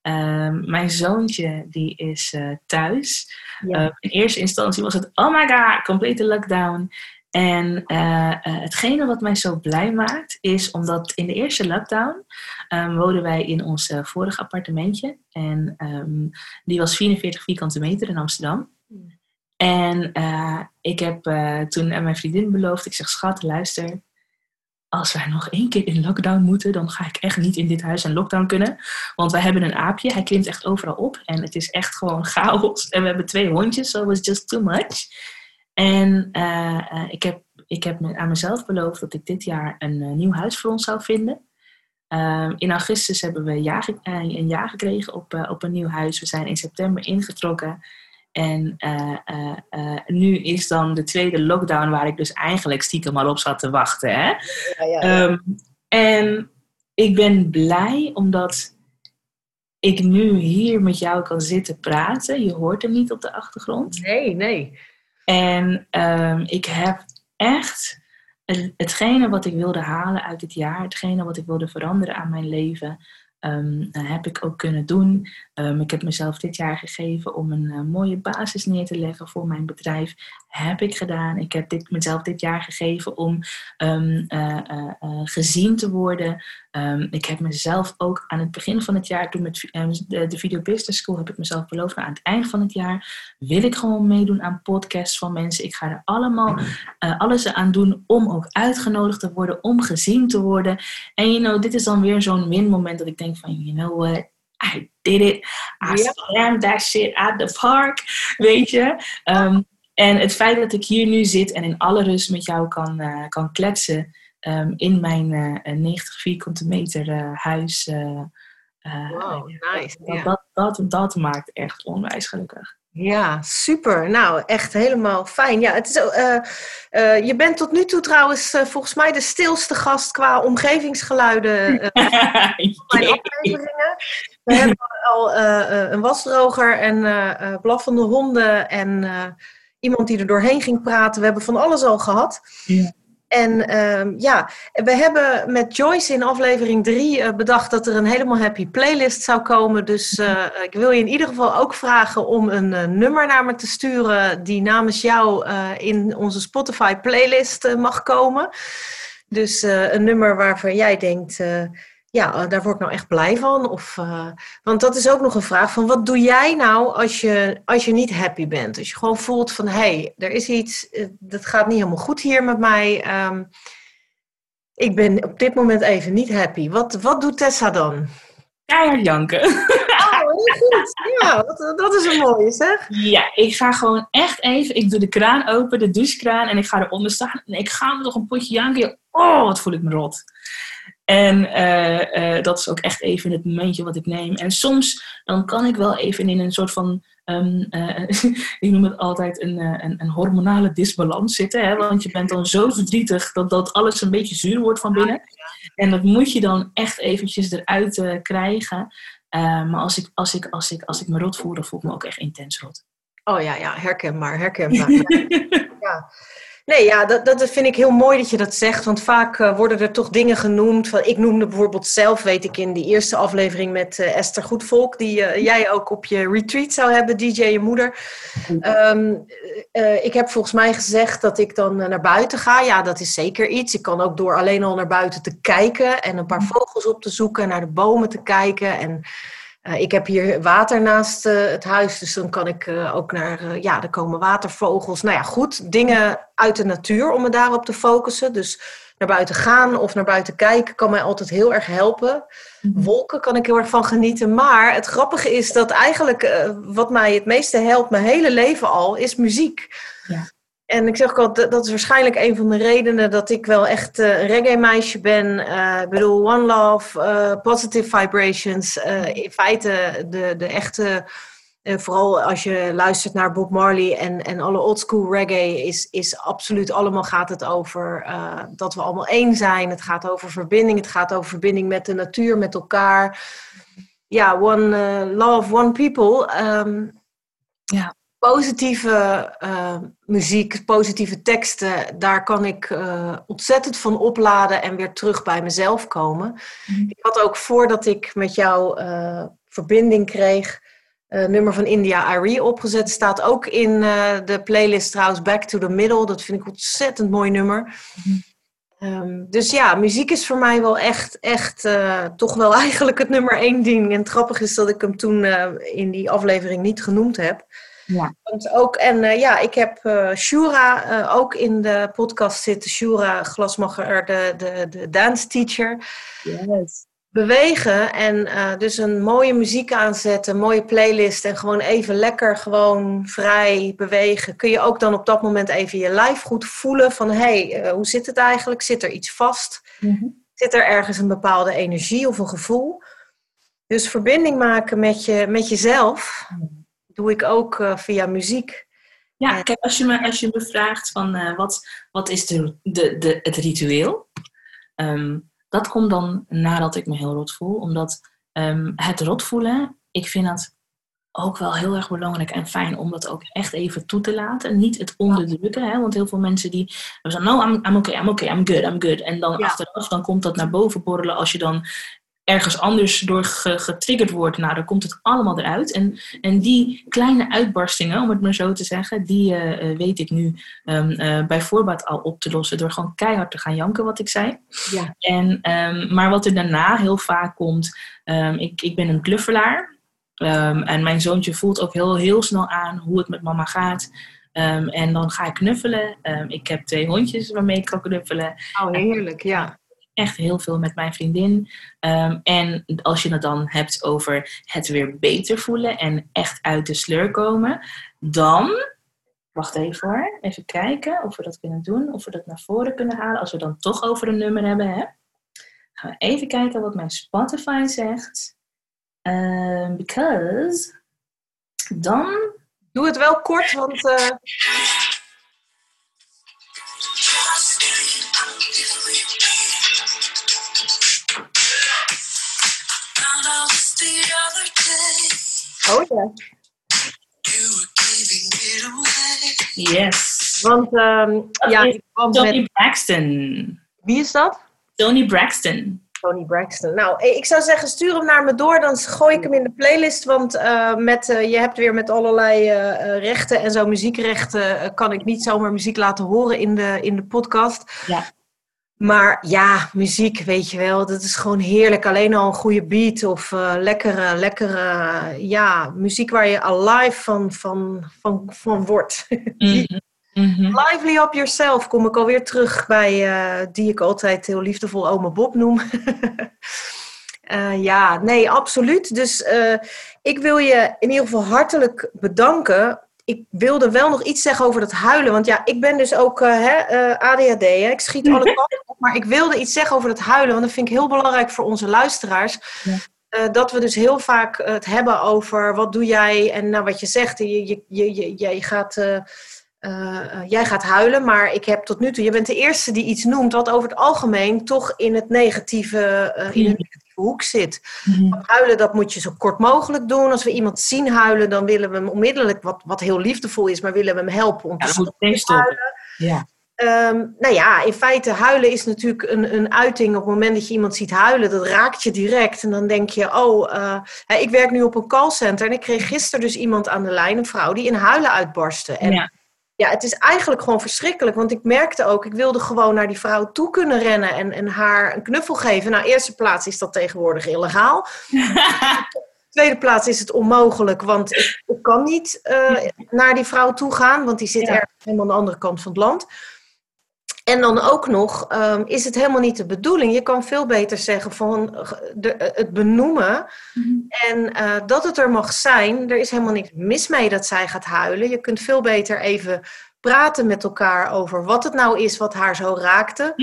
Um, mijn zoontje die is uh, thuis. Ja. Uh, in eerste instantie was het, oh my god, complete lockdown. En uh, hetgene wat mij zo blij maakt, is omdat in de eerste lockdown um, woonden wij in ons vorige appartementje. En um, die was 44 vierkante meter in Amsterdam. En ik heb toen aan mijn vriendin beloofd, ik zeg, schat, luister, als wij nog één keer in lockdown moeten, dan ga ik echt niet in dit huis in lockdown kunnen. Want wij hebben een aapje, hij klimt echt overal op. En het is echt gewoon chaos. En we hebben twee hondjes, so was just too much. En uh, ik heb, ik heb aan mezelf beloofd dat ik dit jaar een uh, nieuw huis voor ons zou vinden. Uh, in augustus hebben we ja, een jaar gekregen op, op een nieuw huis. We zijn in september ingetrokken. En uh, nu is dan de tweede lockdown waar ik dus eigenlijk stiekem al op zat te wachten. Hè? Ja, ja, ja. Um, en ik ben blij omdat ik nu hier met jou kan zitten praten. Je hoort hem niet op de achtergrond. Nee, nee. En um, ik heb echt hetgene wat ik wilde halen uit dit jaar, hetgene wat ik wilde veranderen aan mijn leven, Um, heb ik ook kunnen doen. Um, ik heb mezelf dit jaar gegeven om een uh, mooie basis neer te leggen voor mijn bedrijf. Heb ik gedaan. Ik heb dit, mezelf dit jaar gegeven om um, uh, uh, gezien te worden. ik heb mezelf ook aan het begin van het jaar, toen met de, de Video Business School, heb ik mezelf beloofd. Nou, aan het eind van het jaar wil ik gewoon meedoen aan podcasts van mensen. Ik ga er allemaal alles aan doen om ook uitgenodigd te worden, om gezien te worden. En you know, dit is dan weer zo'n win-moment dat ik denk van, you know what, I did it. I yep. slammed that shit at the park, weet je. Um, en het feit dat ik hier nu zit en in alle rust met jou kan, uh, kan kletsen um, in mijn uh, 90 vierkante meter uh, huis. Wow, nice. Dat, yeah. dat, dat, dat, maakt echt onwijs gelukkig. Ja, super. Nou, echt helemaal fijn. Ja, het is, uh, uh, je bent tot nu toe trouwens uh, volgens mij de stilste gast qua omgevingsgeluiden. We hebben al een wasdroger en blaffende honden en iemand die er doorheen ging praten. We hebben van alles al gehad. Ja. En uh, ja, we hebben met Joyce in aflevering 3 uh, bedacht dat er een helemaal happy playlist zou komen. Dus uh, ik wil je in ieder geval ook vragen om een uh, nummer naar me te sturen die namens jou in onze Spotify playlist mag komen. Dus een nummer waarvan jij denkt, ja, daar word ik nou echt blij van. Of, want dat is ook nog een vraag van wat doe jij nou als je, als je niet happy bent? Als je gewoon voelt van hé, hey, er is iets, dat gaat niet helemaal goed hier met mij. Ehm, ik ben op dit moment even niet happy. Wat, wat doet Tessa dan? Keihard janken. Oh, heel goed. Ja, dat, dat, is een mooie zeg. Ja, ik ga gewoon echt even, ik doe de kraan open, de douchekraan, en ik ga eronder staan. En ik ga nog een potje janken. Oh, wat voel ik me rot. En uh, uh, dat is ook echt even het momentje wat ik neem. En soms dan kan ik wel even in een soort van um, uh, ik noem het altijd een, een, een, hormonale disbalans zitten. Hè? Want je bent dan zo verdrietig dat, dat alles een beetje zuur wordt van binnen. En dat moet je dan echt eventjes eruit krijgen. Maar als ik, als, ik, als, ik, als ik me rot voel, dan voel ik me ook echt intens rot. Oh ja, ja herkenbaar, herkenbaar. ja. Nee, ja, dat, dat vind ik heel mooi dat je dat zegt. Want vaak uh, worden er toch dingen genoemd. Van, ik noemde bijvoorbeeld zelf, weet ik, in die eerste aflevering met uh, Esther Goedvolk, die uh, jij ook op je retreat zou hebben, DJ je moeder. Um, ik heb volgens mij gezegd dat ik dan naar buiten ga. Ja, dat is zeker iets. Ik kan ook door alleen al naar buiten te kijken en een paar vogels op te zoeken, naar de bomen te kijken. En ik heb hier water naast uh, het huis, dus dan kan ik uh, ook naar, ja, er komen watervogels. Nou ja, goed, dingen uit de natuur om me daarop te focussen. Dus naar buiten gaan of naar buiten kijken kan mij altijd heel erg helpen. Mhm. Wolken kan ik heel erg van genieten. Maar het grappige is dat eigenlijk wat mij het meeste helpt, mijn hele leven al, is muziek. Ja. En ik zeg ook al, dat is waarschijnlijk een van de redenen dat ik wel echt uh, een reggae-meisje ben. Uh, ik bedoel, One Love, uh, Positive Vibrations. in feite de, de echte, vooral als je luistert naar Bob Marley en, en alle oldschool reggae, is, is absoluut allemaal gaat het over dat we allemaal één zijn. Het gaat over verbinding, het gaat over verbinding met de natuur, met elkaar. Ja, one love, one people. Um, ja positieve uh, muziek, positieve teksten, daar kan ik uh, ontzettend van opladen en weer terug bij mezelf komen. Mm. Ik had ook voordat ik met jou uh, verbinding kreeg, nummer van India Irie opgezet. Staat ook in de playlist trouwens Back to the Middle. Dat vind ik een ontzettend mooi nummer. Mm. Um, dus ja, muziek is voor mij wel echt, echt toch wel eigenlijk het nummer één ding. En het grappige is dat ik hem toen in die aflevering niet genoemd heb. Ja. Want ook, en uh, ja, ik heb Shura ook in de podcast zitten. Shura Glasmacher, de, de, de dance teacher. Yes. Bewegen en dus een mooie muziek aanzetten, mooie playlist en gewoon even lekker gewoon vrij bewegen. Kun je ook dan op dat moment even je lijf goed voelen van hey, hoe zit het eigenlijk? Zit er iets vast? Mm -hmm. Zit er ergens een bepaalde energie of een gevoel? Dus verbinding maken met, je, met jezelf. Doe ik ook uh, via muziek. Ja, kijk, als je me, als je me vraagt van wat, wat is de, de, de, het ritueel? Um, dat komt dan nadat ik me heel rot voel. Omdat um, het rot voelen, ik vind dat ook wel heel erg belangrijk en fijn om dat ook echt even toe te laten. Niet het onderdrukken, hè? want heel veel mensen die zeggen, no, I'm, I'm okay, I'm okay, I'm good, I'm good. En dan ja. achteraf, dan komt dat naar boven borrelen als je dan ergens anders door getriggerd wordt, nou, dan komt het allemaal eruit. En, en die kleine uitbarstingen, om het maar zo te zeggen, die uh, weet ik nu um, uh, bij voorbaat al op te lossen door gewoon keihard te gaan janken, wat ik zei. Ja. En, um, maar wat er daarna heel vaak komt, um, ik, ik ben een knuffelaar. en mijn zoontje voelt ook heel, heel snel aan hoe het met mama gaat. en dan ga ik knuffelen. ik heb twee hondjes waarmee ik kan knuffelen. Oh, heerlijk, ja echt heel veel met mijn vriendin. Um, en als je het dan hebt over het weer beter voelen en echt uit de sleur komen, dan. Wacht even hoor. Even kijken of we dat kunnen doen. Of we dat naar voren kunnen halen. Als we dan toch over een nummer hebben. Hè? Gaan we even kijken wat mijn Spotify zegt. Um, because. Dan. Doe het wel kort, want. Uh... Oh ja. Yes. Want, um, ja, Tony met... Braxton. Wie is dat? Tony Braxton. Tony Braxton. Nou, ik zou zeggen, stuur hem naar me door. Dan gooi ik hem in de playlist. Want uh, met, uh, je hebt weer met allerlei uh, rechten en zo muziekrechten... kan ik niet zomaar muziek laten horen in de, in de podcast. Ja. Maar ja, muziek, weet je wel, dat is gewoon heerlijk. Alleen al een goede beat of uh, lekkere, lekkere, ja, muziek waar je alive van, van, van, van wordt. Mm -hmm. Lively up yourself kom ik alweer terug bij, uh, die ik altijd heel liefdevol oma Bob noem. uh, ja, nee, absoluut. Dus ik wil je in ieder geval hartelijk bedanken ik wilde wel nog iets zeggen over dat huilen. Want ja, ik ben dus ook uh, hè, uh, ADHD. Hè? Ik schiet alle kanten op. Maar ik wilde iets zeggen over dat huilen. Want dat vind ik heel belangrijk voor onze luisteraars. Ja. Uh, dat we dus heel vaak het hebben over wat doe jij. En nou, wat je zegt, je, je, je, je gaat, jij gaat huilen. Maar ik heb tot nu toe, je bent de eerste die iets noemt. Wat over het algemeen toch in het negatieve, in het negatieve hoek zit. Mm Huilen, dat moet je zo kort mogelijk doen. Als we iemand zien huilen, dan willen we hem onmiddellijk, wat, wat heel liefdevol is, maar willen we hem helpen om ja, te stoppen. huilen. Ja. Um, nou ja, in feite huilen is natuurlijk een, een uiting op het moment dat je iemand ziet huilen. Dat raakt je direct. En dan denk je, oh, uh, ik werk nu op een callcenter. En ik kreeg gisteren dus iemand aan de lijn, een vrouw, die in huilen uitbarstte. En ja ja, het is eigenlijk gewoon verschrikkelijk. Want ik merkte ook, ik wilde gewoon naar die vrouw toe kunnen rennen en, en haar een knuffel geven. Nou, eerste plaats is dat tegenwoordig illegaal. Tweede plaats is het onmogelijk, want ik, ik kan niet uh, naar die vrouw toe gaan, want die zit ja. ergens helemaal aan de andere kant van het land. En dan ook nog um, is het helemaal niet de bedoeling. Je kan veel beter zeggen van de, het benoemen. Mm-hmm. En uh, dat het er mag zijn. Er is helemaal niks mis mee dat zij gaat huilen. Je kunt veel beter even praten met elkaar over wat het nou is wat haar zo raakte.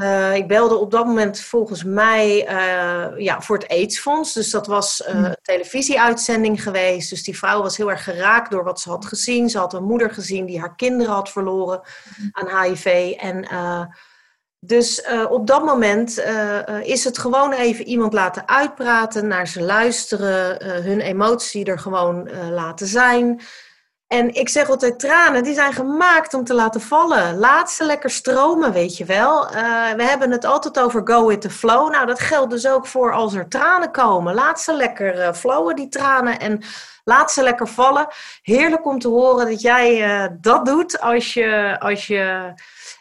Uh, ik belde op dat moment volgens mij uh, ja, voor het AIDS-fonds. Dus dat was uh, een televisieuitzending geweest. Dus die vrouw was heel erg geraakt door wat ze had gezien. Ze had een moeder gezien die haar kinderen had verloren aan HIV. En dus op dat moment is het gewoon even iemand laten uitpraten, naar ze luisteren, hun emotie er gewoon laten zijn. En ik zeg altijd, tranen, die zijn gemaakt om te laten vallen. Laat ze lekker stromen, weet je wel. Uh, we hebben het altijd over go with the flow. Nou, dat geldt dus ook voor als er tranen komen. Laat ze lekker uh, flowen, die tranen. En laat ze lekker vallen. Heerlijk om te horen dat jij uh, dat doet als je, als je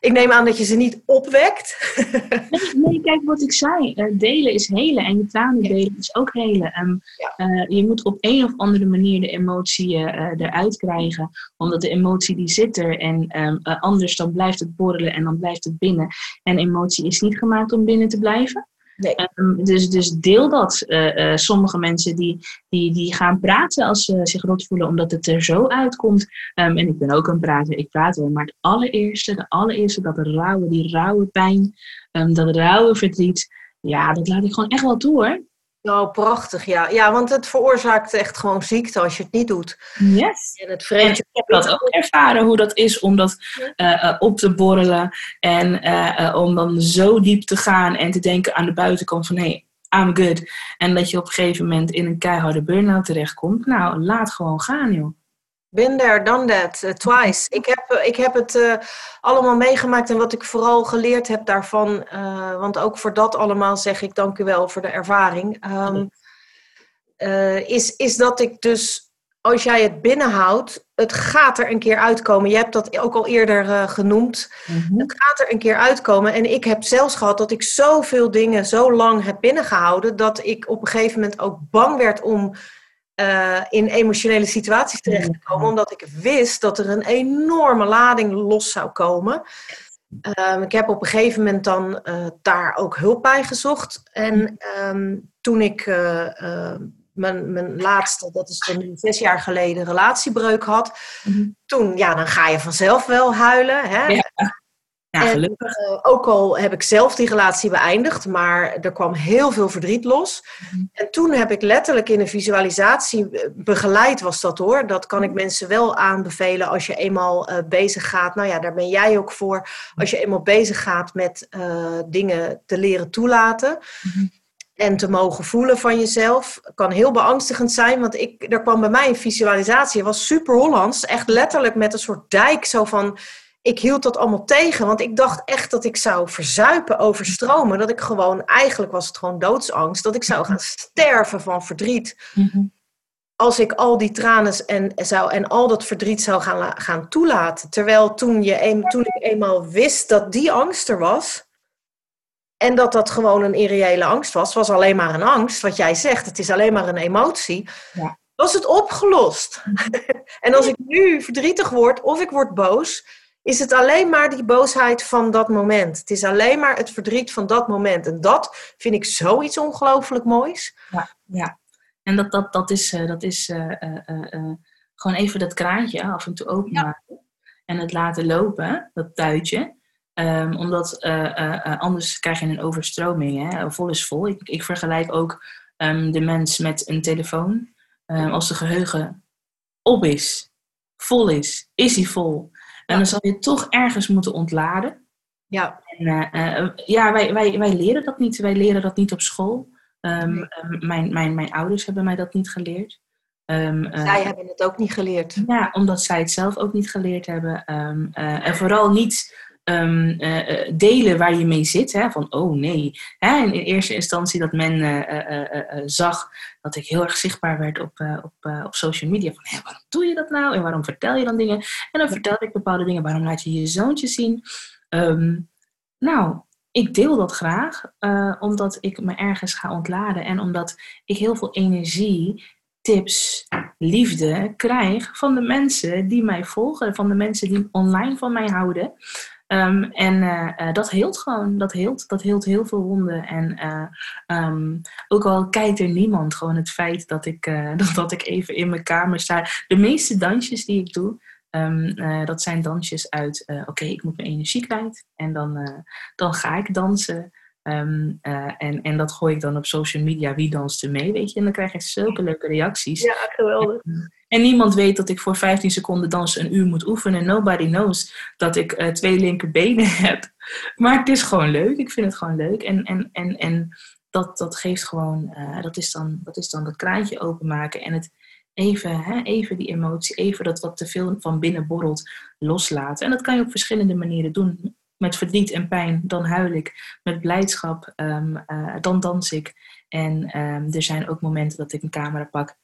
ik neem aan dat je ze niet opwekt. nee, nee, kijk wat ik zei. Uh, delen is helen en je tranen delen is ook helen. Um, ja. uh, je moet op een of andere manier de emotie uh, eruit krijgen. Omdat de emotie die zit er en um, anders dan blijft het borrelen en dan blijft het binnen. En emotie is niet gemaakt om binnen te blijven. Um, dus, dus deel dat. Uh, uh, sommige mensen die, die, die gaan praten als ze zich rot voelen, omdat het er zo uitkomt. Um, en ik ben ook een prater, ik praat wel. Maar het allereerste, de allereerste, dat rauwe, die rauwe pijn, um, dat rauwe verdriet, ja, dat laat ik gewoon echt wel toe hoor. Oh, prachtig, ja. Ja, want het veroorzaakt echt gewoon ziekte als je het niet doet. Yes. En het vreemde... Ik heb dat ook ervaren, hoe dat is om dat uh, uh, op te borrelen. En uh, om dan zo diep te gaan en te denken aan de buitenkant van... Hey, I'm good. En dat je op een gegeven moment in een keiharde burn-out terechtkomt. Nou, laat gewoon gaan, joh. Been there, done that, uh, twice. Ik heb, uh, ik heb het uh, allemaal meegemaakt en wat ik vooral geleerd heb daarvan, want ook voor dat allemaal zeg ik dank u wel voor de ervaring, um, is, is dat ik dus, als jij het binnenhoudt, het gaat er een keer uitkomen. Je hebt dat ook al eerder genoemd. Mm-hmm. Het gaat er een keer uitkomen. En ik heb zelfs gehad dat ik zoveel dingen zo lang heb binnengehouden, dat ik op een gegeven moment ook bang werd om uh, in emotionele situaties terecht te komen, omdat ik wist dat er een enorme lading los zou komen. Um, ik heb op een gegeven moment dan uh, daar ook hulp bij gezocht. En um, toen ik uh, mijn, mijn laatste, dat is dan nu zes jaar geleden, relatiebreuk had, mm-hmm. toen, ja, dan ga je vanzelf wel huilen. Hè? Ja. Ja, en, uh, ook al heb ik zelf die relatie beëindigd, maar er kwam heel veel verdriet los. Mm-hmm. En toen heb ik letterlijk in een visualisatie eh, begeleid, was dat hoor. Dat kan ik mhm. mensen wel aanbevelen als je eenmaal uh, bezig gaat. Nou ja, daar ben jij ook voor. Als je eenmaal bezig gaat met uh, dingen te leren toelaten. En te mogen voelen van jezelf kan heel beangstigend zijn. Want ik, er kwam bij mij een visualisatie. Het was super Hollands. Echt letterlijk met een soort dijk. Zo van ik hield dat allemaal tegen, want ik dacht echt dat ik zou verzuipen, overstromen. Dat ik gewoon, eigenlijk was het gewoon doodsangst, dat ik zou gaan sterven van verdriet. Mm-hmm. Als ik al die tranen en, zou, en al dat verdriet zou gaan, gaan toelaten. Terwijl toen, je, toen ik eenmaal wist dat die angst er was, En dat dat gewoon een irreële angst was, was alleen maar een angst. Wat jij zegt, het is alleen maar een emotie. Ja. Was het opgelost? en als ik nu verdrietig word of ik word boos, is het alleen maar die boosheid van dat moment. Het is alleen maar het verdriet van dat moment. En dat vind ik zoiets ongelooflijk moois. Ja, ja. en dat, dat, dat is, uh, dat is uh, uh, gewoon even dat kraantje af en toe openmaken. En het laten lopen, dat tuitje. Um, omdat anders krijg je een overstroming. Hè? Vol is vol. Ik, ik vergelijk ook um, de mens met een telefoon. Um, als de geheugen op is, vol is, is hij vol. En dan zal je toch ergens moeten ontladen. Ja. En, uh, uh, ja, wij, wij, wij leren dat niet. Wij leren dat niet op school. Um, nee. mijn, mijn, mijn ouders hebben mij dat niet geleerd. Um, zij hebben het ook niet geleerd. Ja, omdat zij het zelf ook niet geleerd hebben. Um, en vooral niet um, uh, delen waar je mee zit. Hè? Van, oh nee. Hè? In, eerste instantie dat men uh, zag dat ik heel erg zichtbaar werd op, op, op social media. Van, hé, waarom doe je dat nou? En waarom vertel je dan dingen? En dan vertelde ik bepaalde dingen. Waarom laat je je zoontje zien? Um, nou, ik deel dat graag, omdat ik me ergens ga ontladen. En omdat ik heel veel energie tips, liefde krijg van de mensen die mij volgen, van de mensen die online van mij houden. Um, en uh, dat heelt gewoon. Dat heelt, dat heelt heel veel wonden. En uh, um, ook al kijkt er niemand, gewoon het feit dat ik, dat, dat ik even in mijn kamer sta. De meeste dansjes die ik doe, um, dat zijn dansjes uit, oké, ik moet mijn energie kwijt. En dan, dan ga ik dansen. Um, uh, en, en dat gooi ik dan op social media. Wie danst er mee, weet je? En dan krijg je zulke leuke reacties. Ja, geweldig. En, en niemand weet dat ik voor 15 seconden dansen een uur moet oefenen. Nobody knows dat ik uh, twee linkerbenen heb. Maar het is gewoon leuk. Ik vind het gewoon leuk. En, en, en, en dat, dat geeft gewoon... Uh, dat, is dan, dat is dan dat kraantje openmaken. En het even, hè, even die emotie, even dat wat te veel van binnen borrelt, loslaten. En dat kan je op verschillende manieren doen met verdriet en pijn, dan huil ik. Met blijdschap, um, uh, dan dans ik. En um, er zijn ook momenten dat ik een camera pak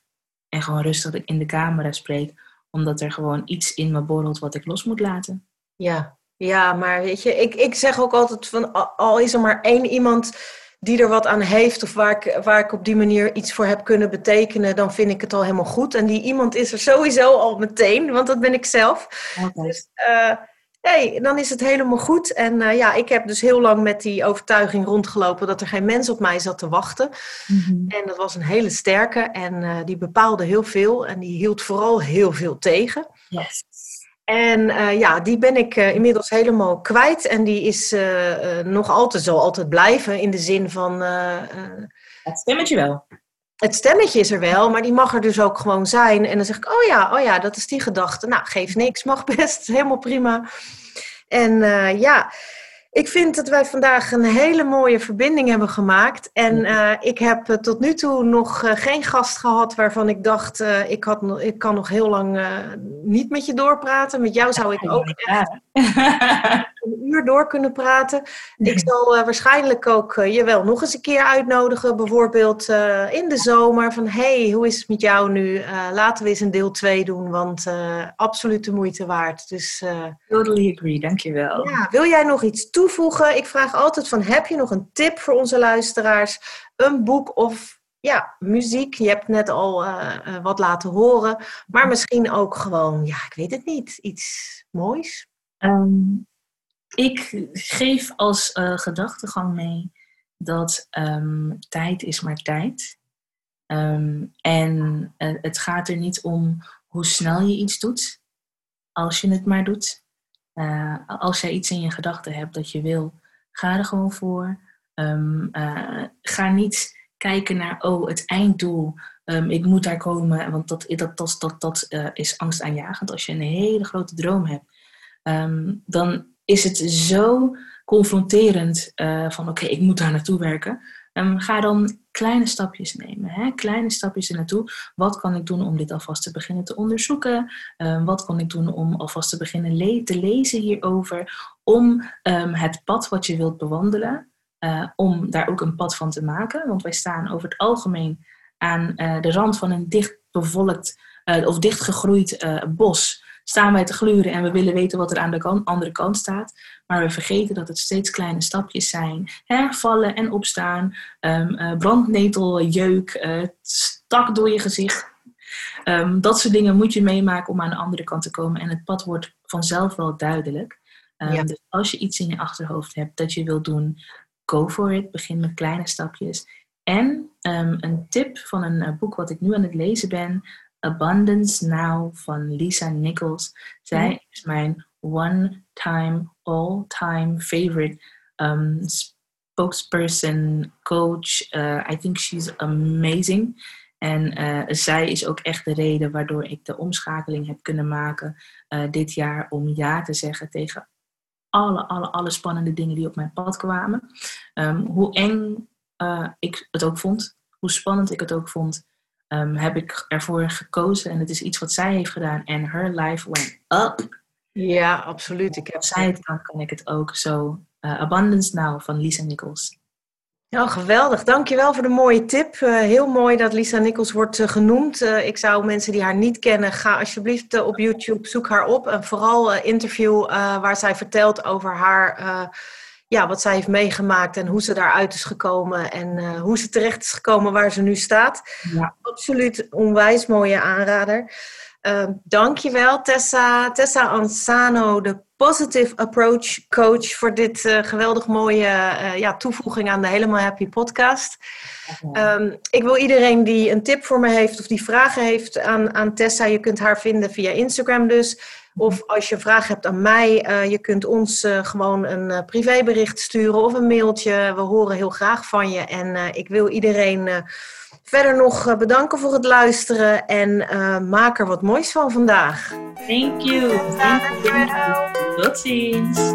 en gewoon rustig in de camera spreek, omdat er gewoon iets in me borrelt wat ik los moet laten. Ja, ja maar weet je, ik, ik zeg ook altijd van, al is er maar één iemand die er wat aan heeft of waar ik, waar ik op die manier iets voor heb kunnen betekenen, dan vind ik het al helemaal goed. En die iemand is er sowieso al meteen, want dat ben ik zelf. Okay. Dus, uh, hey, dan is het helemaal goed. En uh, ja, ik heb dus heel lang met die overtuiging rondgelopen dat er geen mens op mij zat te wachten. Mm-hmm. En dat was een hele sterke en uh, die bepaalde heel veel en die hield vooral heel veel tegen. Yes. En uh, ja, die ben ik inmiddels helemaal kwijt en die is nog altijd zo altijd blijven in de zin van... het stemmetje wel het stemmetje is er wel, maar die mag er dus ook gewoon zijn. En dan zeg ik, oh ja, oh ja, dat is die gedachte. Nou, geef niks, mag best, helemaal prima. En uh, ja, ik vind dat wij vandaag een hele mooie verbinding hebben gemaakt. En uh, ik heb uh, tot nu toe nog geen gast gehad waarvan ik dacht, ik, had ik kan nog heel lang niet met je doorpraten. Met jou zou ik ook echt een uur door kunnen praten. Ik zal waarschijnlijk ook je wel nog eens een keer uitnodigen. Bijvoorbeeld in de zomer van, hey, hoe is het met jou nu? laten we eens een deel 2 doen, want absoluut de moeite waard. Dus, totally agree, dankjewel. Ja, wil jij nog iets toevoegen? Ik vraag altijd van, heb je nog een tip voor onze luisteraars? Een boek of ja, muziek. Je hebt net al uh, wat laten horen. Maar misschien ook gewoon, ja, ik weet het niet, iets moois. Um, ik geef als uh, gedachtegang mee dat um, tijd is maar tijd. Um, en uh, het gaat er niet om hoe snel je iets doet, als je het maar doet. Uh, als jij iets in je gedachten hebt dat je wil, ga er gewoon voor. Uh, ga niet kijken naar, oh, het einddoel. Ik moet daar komen, want dat, dat, dat, dat, dat is angstaanjagend. Als je een hele grote droom hebt, dan is het zo confronterend van, oké, ik moet daar naartoe werken. Um, ga dan kleine stapjes nemen. Hè? Kleine stapjes er naartoe. Wat kan ik doen om dit alvast te beginnen te onderzoeken? Um, wat kan ik doen om alvast te beginnen te lezen hierover? Om um, het pad wat je wilt bewandelen, uh, om daar ook een pad van te maken. Want wij staan over het algemeen aan uh, de rand van een dicht bevolkt of dichtgegroeid bos staan wij te gluren en we willen weten wat er aan de andere kant staat. Maar we vergeten dat het steeds kleine stapjes zijn. Hè? Vallen en opstaan, um, uh, brandnetel, jeuk, uh, stak door je gezicht. Ehm, dat soort dingen moet je meemaken om aan de andere kant te komen. En het pad wordt vanzelf wel duidelijk. Um, Dus als je iets in je achterhoofd hebt dat je wilt doen, go for it. Begin met kleine stapjes. En een tip van een uh, boek wat ik nu aan het lezen ben, Abundance Now van Lisa Nichols. Zij is mijn one-time, all-time favorite um, spokesperson, coach. Uh, I think she's amazing. En uh, zij is ook echt de reden waardoor ik de omschakeling heb kunnen maken uh, dit jaar om ja te zeggen tegen alle, alle, alle spannende dingen die op mijn pad kwamen. Um, hoe eng uh, ik het ook vond, hoe spannend ik het ook vond, um, heb ik ervoor gekozen. En het is iets wat zij heeft gedaan. En her life went up. Ja, absoluut. Ik heb... Als zij het kan, kan ik het ook. Zo, uh, Abundance Now van Lisa Nichols. Ja, geweldig. Dankjewel voor de mooie tip. Uh, heel mooi dat Lisa Nichols wordt uh, genoemd. Uh, ik zou mensen die haar niet kennen, ga alsjeblieft op YouTube, zoek haar op. En vooral interview waar zij vertelt over haar ja, wat zij heeft meegemaakt en hoe ze daaruit is gekomen en uh, hoe ze terecht is gekomen waar ze nu staat. Ja. Absoluut onwijs mooie aanrader. Uh, dankjewel Tessa, Tessa Ansano, de Positive Approach Coach, voor dit uh, geweldig mooie uh, ja, toevoeging aan de Helemaal Happy podcast. Um, ik wil iedereen die een tip voor me heeft of die vragen heeft aan, aan Tessa, je kunt haar vinden via Instagram dus. Of als je vragen hebt aan mij, uh, je kunt ons uh, gewoon een uh, privébericht sturen of een mailtje. We horen heel graag van je. En ik wil iedereen verder nog bedanken voor het luisteren en maak er wat moois van vandaag. Thank you. Thank you. Tot ziens.